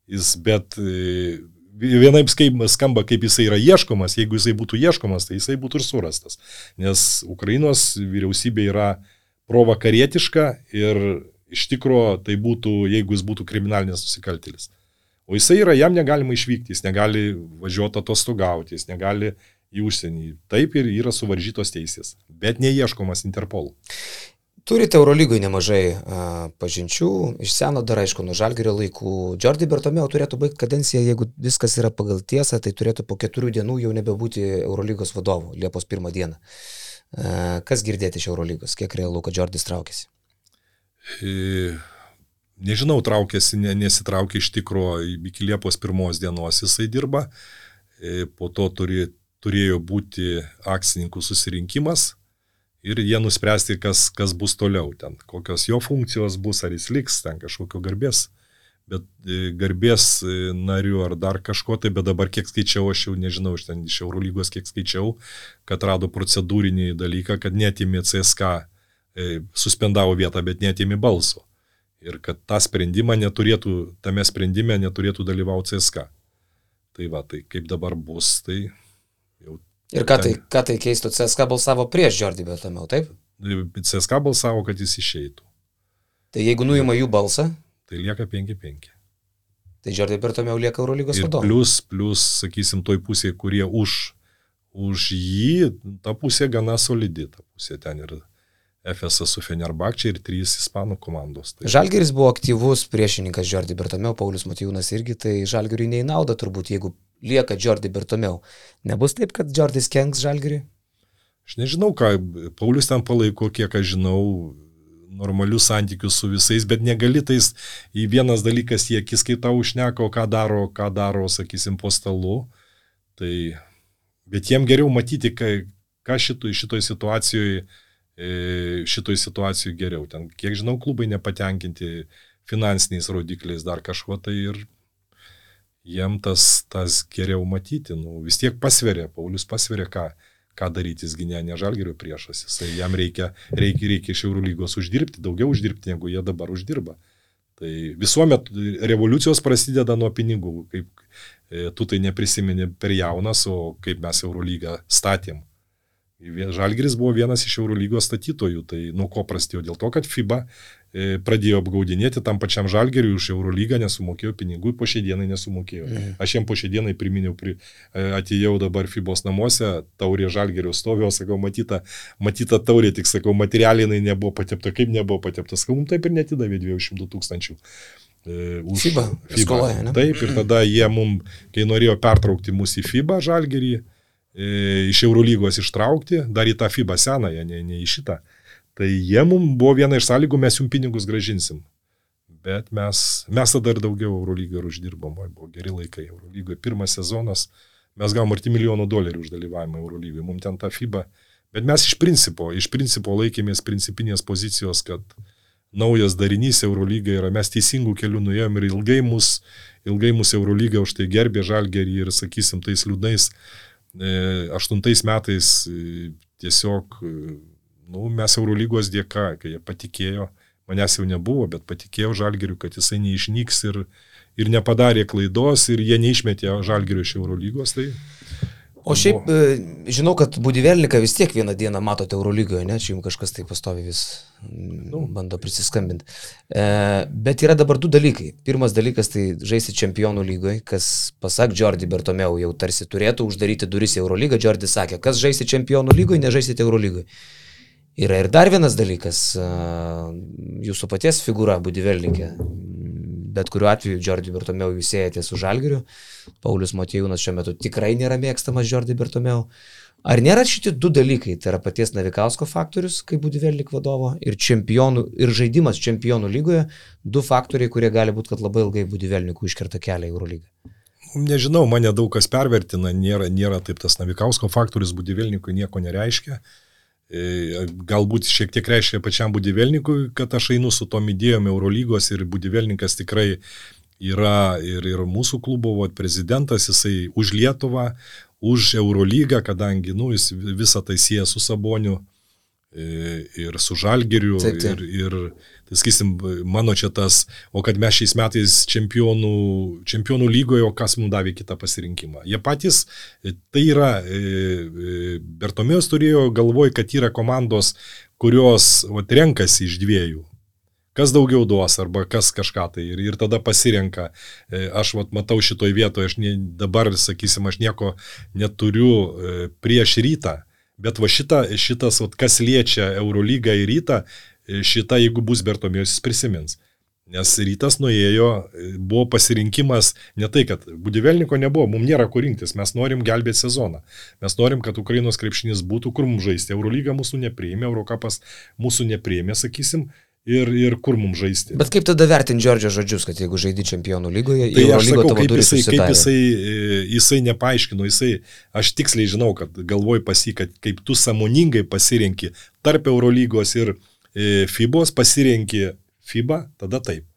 Jis, bet e, vienaip skamba, kaip jisai yra ieškomas, jeigu jisai būtų ieškomas, tai jisai būtų ir surastas. Nes Ukrainos vyriausybė yra provakarietiška ir iš tikro tai būtų, jeigu jis būtų kriminalinis nusikaltėlis. O jisai yra, jam negalima išvykti, jis negali važiuoti atostogauti, jis negali į užsienį. Taip ir yra suvaržytos teisės, bet neieškomas Interpolų. Turite Eurolygoje nemažai a, pažinčių, iš seno dar aišku, nuo žalgerio laikų. Jordi Bertomeo turėtų baigti kadenciją, jeigu viskas yra pagal tiesą, tai turėtų po keturių dienų jau nebebūti Eurolygos vadovu, Liepos pirmą dieną. A, kas girdėti iš Eurolygos, kiek realu, kad Jordis traukėsi? E, Nežinau, traukėsi, ne, nesitraukė iš tikro iki Liepos pirmos dienos jisai dirba. E, Po to turi, turėjo būti akcininkų susirinkimas ir jie nuspręsti, kas, kas bus toliau ten, kokios jo funkcijos bus, ar jis liks ten kažkokio garbės bet e, garbės e, nariu ar dar kažko tai, bet dabar kiek skaičiau, aš jau nežinau, iš ten iš Eurolygos kiek skaičiau, kad rado procedūrinį dalyką, kad netimė CSK, suspendavo vietą, bet netimė balso. Ir kad tą sprendimą neturėtų, tame sprendime neturėtų dalyvauti CSK. Tai va, tai kaip dabar bus, tai jau. Ir ką tai, ką tai keistų, CSK balsavo prieš Jordi Bertomeu, taip? CSK balsavo, kad jis išeitų. Tai jeigu nuima jų balsą, Tai lieka 5-5. tai Jordi Bertomeu lieka Eurolygos vadovu. plus, plus, sakysim, toj pusėje, kurie už, už jį, ta pusė gana solidi, ta pusė ten ir FSA su Fenerbakčia ir trys ispanų komandos. Tai Žalgeris buvo aktyvus priešininkas Jordi Bertomeu, Paulius Matijūnas irgi, tai Žalgeriui neįnauda turbūt, jeigu lieka Jordi Bertomeu. Nebus taip, kad Jordis kenks Žalgeriui? Aš nežinau, ką Paulius ten palaiko, kiek aš žinau, normalius santykius su visais, bet negali tais į vienas dalykas į akis, kai tau užneka, o ką daro, ką daro, sakysim, po stalu. Tai, bet jiem geriau matyti, ką, ką šitoj, šitoj situacijoje šitoj situacijai geriau. Ten, kiek žinau, klubai nepatenkinti finansiniais rodikliais dar kažkuo tai ir jiem tas, tas geriau matyti. Nu, vis tiek pasveria, Paulius pasveria, ką, ką daryti, jisgi ne, ne žalgerio priešas. Jisai, jam reikia, reikia, reikia iš eurų lygos uždirbti, daugiau uždirbti, negu jie dabar uždirba. Tai visuomet revoliucijos prasideda nuo pinigų, kaip e, tu tai neprisimeni per jaunas, o kaip mes Eurolygą statėm. Žalgiris buvo vienas iš Eurolygos statytojų, tai nuo ko prasidėjo? Dėl to, kad FIBA e, pradėjo apgaudinėti tam pačiam Žalgiriui už Eurolygą, nesumokėjo pinigų, po šiai dienai nesumokėjo. Mhm. Aš jiem po šiai dienai priminiau, pri, e, atėjau dabar FIBOS namuose, taurė Žalgirio stovėjo, sakau, matyta, matyta taurė, tik sakau, materialiai jinai nebuvo patepta, kaip nebuvo patepta, sakau, mums taip ir netidavė 200 tūkstančių. E, už FIBA, skoloja, ne? Taip, ir tada jie mum, kai norėjo pertraukti mūsų į FIBA Žalgirį, e, iš Eurolygos ištraukti, dar į tą FIBA senąją, ne, ne į šitą. Tai jie mums buvo viena iš sąlygų, mes jums pinigus gražinsim. Bet mes, mes tada ir daugiau Eurolygoje ir uždirbom, buvo geri laikai Eurolygoje. Pirmas sezonas, mes gavom arti milijono dolerių už dalyvavimą Eurolygoje, mums ten ta FIBA. Bet mes iš principo, iš principo laikėmės principinės pozicijos, kad naujas darinys Eurolygai yra, mes teisingų kelių nuėjom ir ilgai mus, ilgai mus Eurolyga už tai gerbė žalgerį ir, sakysim, tais liūdnais e, aštuntais metais e, tiesiog, e, nu, mes Eurolygos dėka, kai jie patikėjo, manęs jau nebuvo, bet patikėjo žalgeriu, kad jisai neišnyks ir, ir nepadarė klaidos ir jie neišmetė žalgeriu iš Eurolygos. Tai O šiaip e, žinau, kad Budivelniką vis tiek vieną dieną matote Eurolygoje, ne? Čia jums kažkas tai pastovi vis nu, bando prisiskambinti. E, bet yra dabar du dalykai. Pirmas dalykas tai žaisti čempionų lygoje, kas pasak Jordi Bertomeu jau tarsi turėtų uždaryti duris į Eurolygą. Jordi sakė, kas žaisti čempionų lygoje, nežaisite Eurolygoje. Yra ir dar vienas dalykas, e, jūsų paties figūra Budivelnikė. Bet kuriuo atveju Jordi Bertomeu jūs siejate su Žalgiriu. Paulius Motijūnas šiuo metu tikrai nėra mėgstamas Jordi Bertomeu. Ar nėra šitie du dalykai, tai yra paties Navikausko faktorius, kaip Budivelnik vadovo, ir, ir žaidimas čempionų lygoje, du faktoriai, kurie gali būti, kad labai ilgai Budivelnikų iškerta kelią į Eurolygą. Nežinau, mane daug kas pervertina, nėra, nėra taip tas Navikausko faktorius Budivelnikui nieko nereiškia. E, Galbūt šiek tiek reiškia pačiam Budivelnikui, kad aš einu su tom idėjom Eurolygos ir Budivelnikas tikrai yra ir, ir mūsų klubo vat, prezidentas, jisai už Lietuvą, už Eurolygą, kadangi nu, jis visą tai sieja su Saboniu. e, ir su Žalgiriu. Taip, taip. Ir, ir tai sakysim, mano čia tas, o kad mes šiais metais čempionų, čempionų lygoje, o kas mums davė kitą pasirinkimą. Jie patys, e, tai yra, e, e, Bertomėjus turėjo galvoj, kad yra komandos, kurios vat, renkasi iš dviejų kas daugiau duos arba kas kažką tai ir, ir tada pasirenka. E, Aš vat, matau šitoj vietoje, aš ne, dabar, sakysim, aš nieko neturiu e, prieš rytą, bet va šita, šitas, vat, kas liečia Eurolygą ir rytą, šita, jeigu bus Bertomėjus, jis prisimins. Nes rytas nuėjo, buvo pasirinkimas ne tai, kad Budivelniko nebuvo, mums nėra kur rinktis, mes norim gelbėti sezoną. Mes norim, kad Ukrainos krepšinis būtų, kur mums žaisti. Eurolyga mūsų nepriėmė, Eurocapas mūsų nepriėmė, sakysim, ir, ir kur mums žaisti. Bet kaip tada vertinti Džordžio žodžius, kad jeigu žaidi čempionų lygoje, Tai į aš sakau, kaip jisai, kaip jisai, e, jisai nepaaiškino, jisai, aš tiksliai žinau, kad galvoj pasi, kad kaip tu samoningai pasirenki tarp Eurolygos ir e, FIBOS, pasirenki FIBA, tada taip.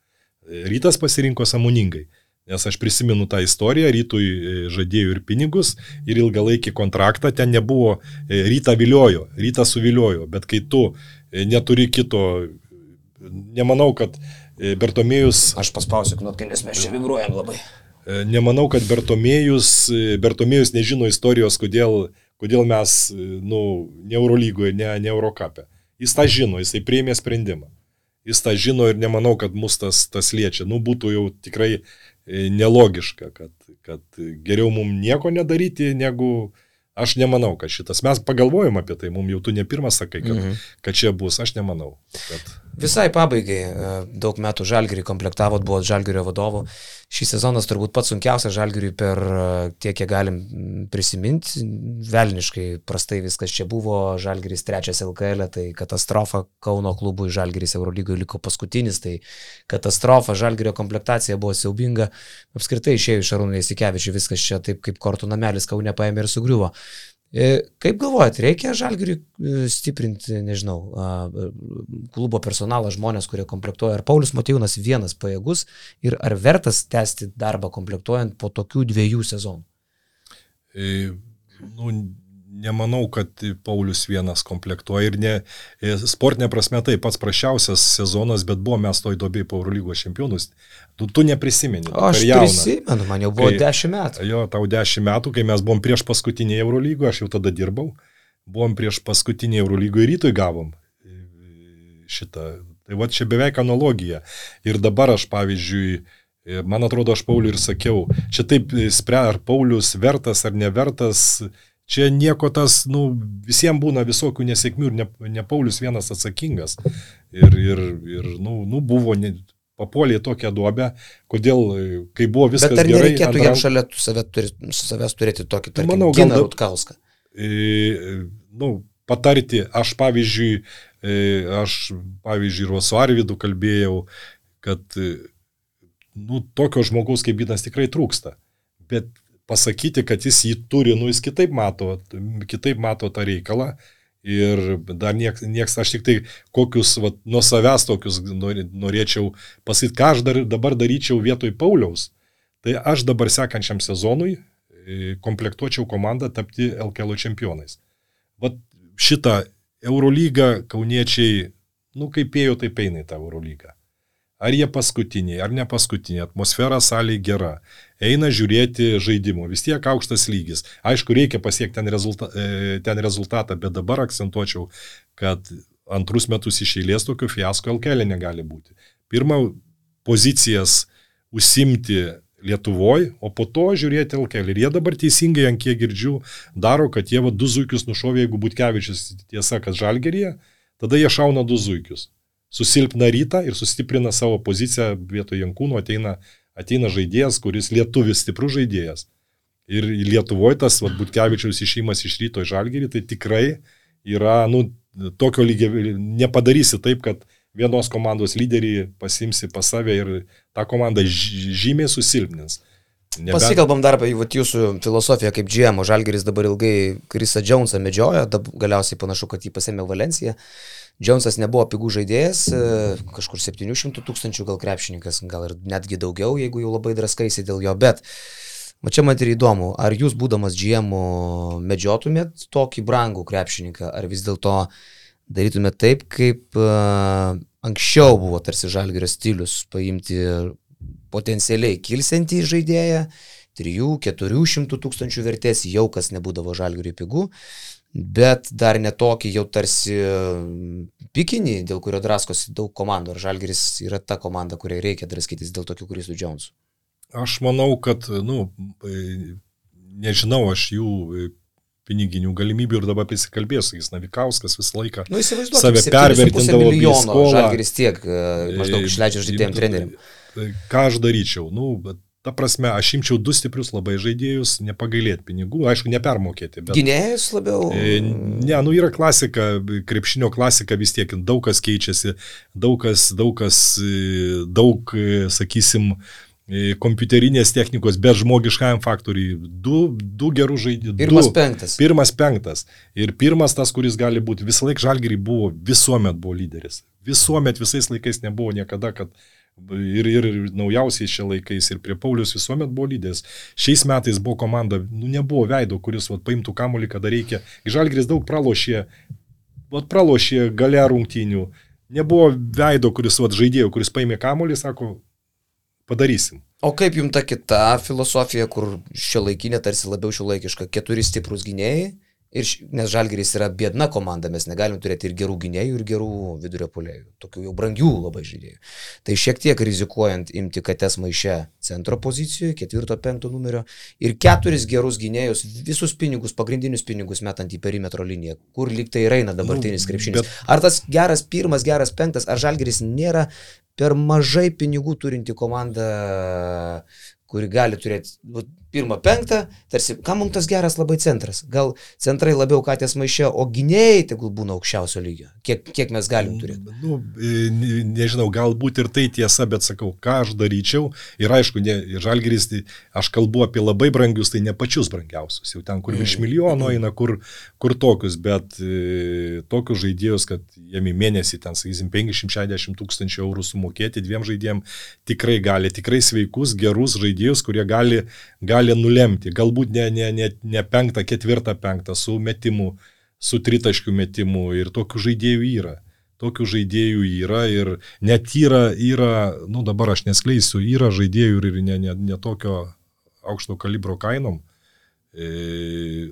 Rytas pasirinko samoningai. Nes aš prisimenu tą istoriją, rytui e, žadėjo ir pinigus, ir ilgalaikį kontraktą, ten nebuvo, e, rytą viliojo, rytą suviliojo, bet kai tu e, neturi kito, nemanau, kad Bertomėjus... Aš paspausiu knopkę, nes mes čia vibruojam labai. Nemanau, kad Bertomėjus, Bertomėjus nežino istorijos, kodėl, kodėl mes, nu, ne Eurolygoje, ne, ne Eurocapė. Jis tą žino, jisai priėmė sprendimą. Jis tą žino ir nemanau, kad mus tas, tas liečia. Nu, būtų jau tikrai E, nelogiška, kad, kad geriau mums nieko nedaryti, negu aš nemanau, kad šitas. Mes pagalvojom apie tai, mums jau tu ne pirmas sakai, kad, mhm. kad čia bus, aš nemanau. Kad... Visai pabaigai, e, daug metų žalgerį komplektavot, buvot žalgerio vadovu. Šis sezonas turbūt pats sunkiausias žalgeriui per e, tiek, kiek galim prisiminti. Velniškai prastai viskas čia buvo, žalgeris trečias LKL, e, tai katastrofa Kauno klubui, žalgeris Eurolygoje liko paskutinis, tai katastrofa, žalgerio komplektacija buvo siaubinga. Apskritai išėjo iš Arūnų Jasikevičių viskas čia taip kaip kortų namelis Kaune paėmė ir sugriuvo. E, kaip galvojat, reikia žalgiriui e, stiprinti, nežinau, klubo personalą, žmonės, kurie komplektuoja, ar Paulius Matijūnas vienas pajėgus ir ar vertas tęsti darbą komplektuojant po tokių dviejų sezonų? E, nu, nemanau, kad Paulius vienas komplektuoja ir ne, e, sportinė prasme tai pats prašiausias sezonas, bet buvo mes toj dobėjai po Eurolygos čempionus. Tu, tu neprisimeni. Aš prisimenu, man jau buvo kai, 10 metų. Jo, tau 10 metų, kai mes buvom prieš paskutinį Eurolygo, aš jau tada dirbau, buvom prieš paskutinį Eurolygo ir rytoj gavom e, šitą. Tai va čia beveik analogija. Ir dabar aš, pavyzdžiui, e, man atrodo, aš Pauliui ir sakiau, čia taip spręs, ar Paulius vertas ar nevertas, Čia nieko tas, nu, visiems būna visokių nesėkmių ir ne, ne Paulius vienas atsakingas. Ir, ir, ir nu, nu, buvo, ne, papolė į tokią duobę, kodėl, kai buvo viskas Bet ar gerai. nereikėtų antram... jam šalia save turi, savęs turėti tokį, tarkim, Manau, Giną Rutkauską? E, nu, patarti, aš pavyzdžiui, e, aš pavyzdžiui, ir su Arvidu kalbėjau, kad, nu, tokio žmogaus kaip Ginas tikrai trūksta. Bet pasakyti, kad jis jį turi, nu jis kitaip mato, kitaip mato tą reikalą. Ir dar nieks, nieks aš tik tai kokius, va, nuo savęs tokius norėčiau pasakyti, ką aš dar, dabar daryčiau vietoj Pauliaus. Tai aš dabar sekančiam sezonui e, komplektuočiau komandą tapti LKL čempionais. Vat šitą Eurolygą kauniečiai, nu kaip ėjo, taip eina į tą Eurolygą. Ar jie paskutiniai, ar ne paskutiniai, atmosfera salėje gera, eina žiūrėti žaidimo, vis tiek aukštas lygis. Aišku, reikia pasiekti ten, rezulta, e, ten rezultatą, bet dabar akcentuočiau, kad antrus metus iš eilės tokio fiasko LKL negali būti. Pirmą pozicijas užsimti Lietuvoje, o po to žiūrėti LKL. Ir jie dabar teisingai, ant kiek girdžiu, daro, kad jie va du zuikius nušovė, jeigu Butkevičius tiesa, kad žalgeryje, tada jie šauna du zuikius susilpna rytą ir sustiprina savo poziciją vietoj Jankūno, ateina, ateina žaidėjas, kuris lietuvis stiprus žaidėjas. Ir Lietuvoje tas Butkevičiaus išėjimas iš ryto į Žalgirį, tai tikrai yra, nu, tokio lygio, nepadarysi taip, kad vienos komandos lyderį pasimsi pas save ir tą komandą žymiai susilpnins. Nebent... Pasikalbam dar apie jūsų filosofiją kaip GM, o Žalgeris dabar ilgai Krisa Džonsą medžiojo, galiausiai panašu, kad jį pasėmė Valenciją. Jonesas nebuvo pigų žaidėjas, e, kažkur 700 tūkstančių gal krepšininkas, gal ir netgi daugiau, jeigu jau labai draskaisi dėl jo, bet va čia man ir įdomu, ar jūs būdamas GM medžiotumėt tokį brangų krepšininką, ar vis dėlto darytumėt taip, kaip uh, anksčiau buvo tarsi žalgerio stilius, paimti potencialiai kilsiantį žaidėją, 3-400 tūkstančių vertės, jau kas nebūdavo žalgeriui pigų, bet dar netokį jau tarsi pikinį, dėl kurio draskosi daug komandų. Ar Žalgeris yra ta komanda, kuriai reikia draskytis dėl tokių Krisų Džonsų? Aš manau, kad, nu, nežinau, aš jų piniginių galimybių ir dabar prisikalbėsiu, jis Navikauskas visą laiką nu, save pervertindavo skolą. Žalgeris tiek maždaug išleidžia žaidėjim treneriam. Ką aš daryčiau? Nu, bet Ta prasme, aš imčiau du stiprius labai žaidėjus, nepagailėti pinigų, aišku, nepermokėti. Bet... Gynėjas labiau? E, ne, nu yra klasika, krepšinio klasika vis tiek, daug kas keičiasi, daug kas, daug kas, e, daug, e, sakysim, kompiuterinės technikos, bet žmogiškajam faktoriui. Du, du gerų žaidėjų. Pirmas du, penktas. Pirmas penktas. Ir pirmas tas, kuris gali būti, visą laiką žalgerį buvo, visuomet buvo lyderis. Visuomet visais laikais nebuvo niekada, kad Ir, ir, ir naujausiais šia laikais, ir prie Paulius visuomet buvo lydės. Šiais metais buvo komanda, nu nebuvo veido, kuris vat, paimtų kamolį, kada reikia. Žalgris daug pralošė, vat, pralošė gale rungtynių. Nebuvo veido, kuris vat, žaidėjo, kuris paėmė kamolį, sako, padarysim. O kaip jums ta kita filosofija, kur šio laikinė tarsi labiau šio laikiška, keturi stiprus gynėjai? Ir, nes Žalgiris yra biedna komanda, mes negalim turėti ir gerų gynėjų, ir gerų vidurio polėjų, tokių jau brangių labai žaidėjų. Tai šiek tiek rizikuojant imti kates maiše centro pozicijoje, ketvirto, penkto numerio, ir keturis gerus gynėjus, visus pinigus, pagrindinius pinigus metant į perimetro liniją, kur lyg tai eina dabartinis Nu, krepšinis. bet- Ar tas geras pirmas, geras penktas, ar Žalgiris nėra per mažai pinigų turinti komanda, kuri gali turėti pirmą, penktą, tarsi, kam mums tas geras labai centras? Gal centrai labiau katės maišė, o gynėjai tegul būna aukščiausio lygio. Kiek, kiek mes galim turėti? Nu, e, ne- nežinau, galbūt ir tai tiesa, bet sakau, ką aš daryčiau. Ir aišku, žalgeris, tai aš kalbu apie labai brangius, tai ne pačius brangiausius. Jau ten, kur virš milijono eina, kur, kur tokius, bet tokius žaidėjus, kad jiem į mėnesį, ten, sakysim, 560 tūkstančių eurų sumokėti dviem žaidėjim, tikrai gali, tikrai sveikus, gerus žaidėjus, kurie gali, gali nulemti. Galbūt ne, ne, ne, ne penktą, ketvirtą, penktą, su metimu, su tritaškių metimu ir tokių žaidėjų yra. Tokių žaidėjų yra ir net yra, yra nu dabar aš neskleisiu, yra žaidėjų ir ne, ne, ne tokio aukšto kalibro kainom. E,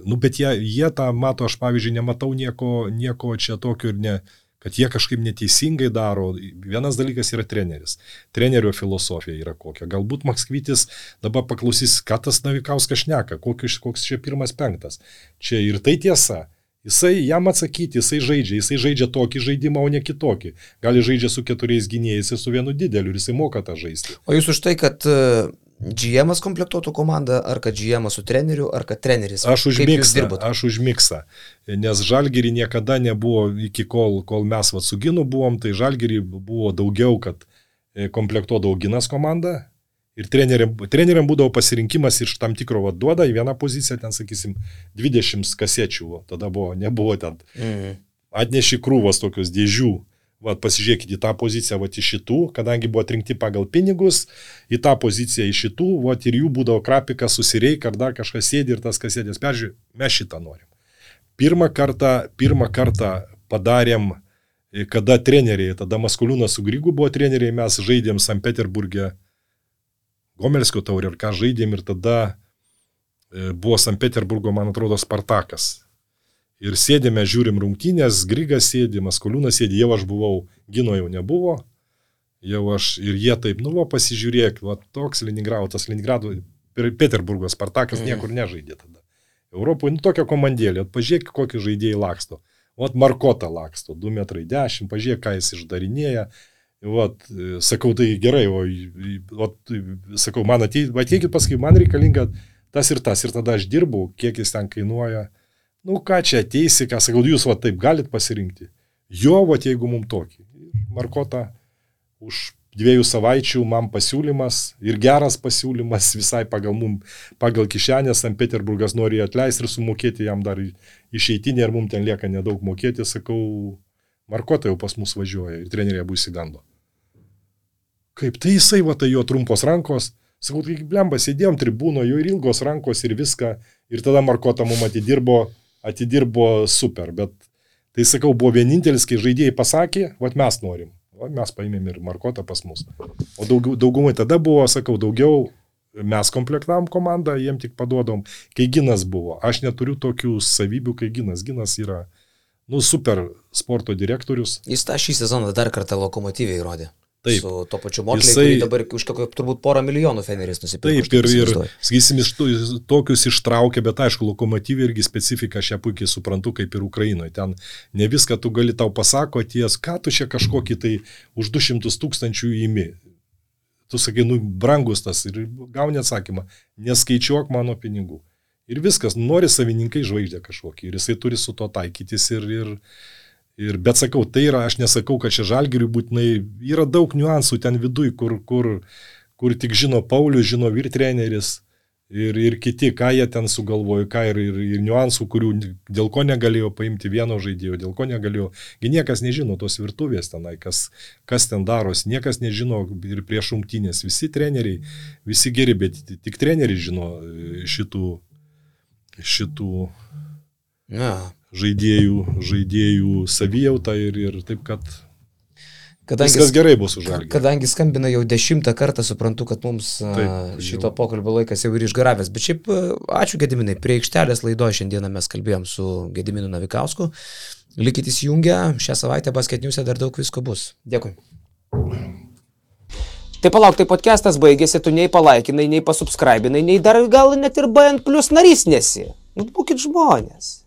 nu, bet jie, jie tą mato, aš pavyzdžiui, nematau nieko, nieko čia tokio ir ne, kad jie kažkaip neteisingai daro. Vienas dalykas yra treneris. Trenerio filosofija yra kokia. Galbūt Makskvitis dabar paklausys, ką tas Navikauskas šneka, kokius, koks čia pirmas penktas. Čia ir tai tiesa. Jisai jam atsakyti, jisai žaidžia, jisai žaidžia tokį žaidimą, o ne kitokį. Gali žaidžia su keturiais gynėjais ir su vienu dideliu ir jisai moka tą žaisti. O jūs už tai, kad e, GM komplektuotų komandą, ar kad GM su treneriu, ar kad treneris? Aš už miksą, aš už miksą. Nes žalgerį niekada nebuvo, iki kol, kol mes vat, su Ginu buvom, tai žalgerį buvo daugiau, kad e, komplektuodavo Ginas komanda. Ir treneriam, treneriam būdavo pasirinkimas iš tam tikro vat, duoda į vieną poziciją, ten sakysim, 20 kasečių, tada buvo, nebuvo ten. Mhm. Atneši krūvas tokius dėžių. Vat, pasižiūrėkite į tą poziciją, vat, iš šitų, kadangi buvo atrinkti pagal pinigus, į tą poziciją iš šitų, vat, ir jų būdavo krapikas, susireik, ar dar kažkas sėdi ir tas kasėdės peržiūrė, mes šitą norim. Pirmą kartą, pirmą kartą padarėm, e, kada treneriai, tada Maskuliūnas su Grygu buvo treneriai, mes žaidėm St. Peterburgė Gomelskio taurį ir ką žaidėm ir tada e, buvo St. Peterburgo, man atrodo, Spartakas. Ir sėdėme, žiūrim rungtynės, Grigas sėdi, Maskoliūnas sėdi, jau aš buvau, Gino jau nebuvo, jau aš ir jie taip, nu, va, pasižiūrėk, va, toks Leningrado, tas Leningrado, Peterburgo Spartakas Mhm. niekur nežaidė tada. Europoje, nu, tokia komandėlė, pažiūrėk, kokie žaidėjai laksto. Vat Markota laksto, 2 metrai 10, pažiūrėk, ką jis išdarinėja. Vat, e, sakau, tai gerai, o, vat, sakau, man ateikit, ateikit paskui, man reikalinga tas ir tas, ir tada aš dirbu, kiek jis ten kainuoja. Nu, ką čia ateisi, ką sakau, jūs va taip galit pasirinkti. Jo, va jeigu mum tokį. Markota už dviejų savaičių man pasiūlymas ir geras pasiūlymas visai pagal mum, pagal kišenę, St. Peterburgas nori atleisti ir sumokėti jam dar išeitinį, ir mum ten lieka nedaug mokėti, sakau, Markota jau pas mus važiuoja ir treneriai bus įgando. Kaip tai jisai, va tai jo trumpos rankos, sakau, tai blemba, sėdėjom tribūno, jo ir ilgos rankos ir viską, ir tada Markota mum atidirbo, atidirbo super, bet tai sakau, buvo vienintelis, kai žaidėjai pasakė, va mes norim, va mes paėmėm ir Markotą pas mus. O daugiau, daugumai tada buvo, sakau, daugiau mes komplektavom komandą, jiem tik paduodom, kai Ginas buvo. Aš neturiu tokių savybių, kai Ginas. Ginas yra, nu, super sporto direktorius. Jis tą šį sezoną dar kartą lokomotyviai įrodė. Taip. Su to pačiu Motley, Jisai- dabar už kokio turbūt porą milijonų Feneris nusipirko. Taip, ir, ir sakysim, iš tų, tokius ištraukia, bet aišku, lokomotyvai irgi specifika, aš ją puikiai suprantu, kaip ir Ukrainoje. Ten ne viską tu gali tau pasako ties, ką tu čia kažkokį tai už 200 tūkstančių įimi. Tu sakai, nu, brangus tas ir gauni atsakymą, neskaičiuok mano pinigų. Ir viskas, nori savininkai žvaigždę kažkokį ir jisai turi su to taikytis ir, ir, ir bet sakau, tai yra, aš nesakau, kad čia žalgiriui būtinai, yra daug niuansų ten viduj, kur, kur, kur tik žino Paulius, žino vyr treneris. ir, ir kiti, ką jie ten sugalvojo, ką ir, ir, ir niuansų, kurių dėl ko negalėjo paimti vieno žaidėjo, dėl ko negalėjo. Gi niekas nežino tos virtuvės tenai, kas, kas ten darosi, niekas nežino ir prieš rungtynės. Visi treneriai, visi geri, bet tik treneriai žino e, šitų, šitų Ja. Žaidėjų, žaidėjų savijautą ir, ir taip, kad Kadangi, viskas gerai bus už žalgį. kadangi skambina jau dešimtą kartą, suprantu, kad mums Taip, šito jau. pokalbio laikas jau ir išgaravęs. Bet šiaip ačiū Gediminai. Prie aikštelės laidoje šiandieną mes kalbėjom su Gediminu Navikausku. Likit įsijungę, šią savaitę basketiniuose dar daug visko bus. Dėkui. Tai palauk, tai podcastas baigėsi, tu nei palaikinai, nei pasubscribinai, nei dar gal net ir BN plus narys nesi. Nu, būkit žmonės.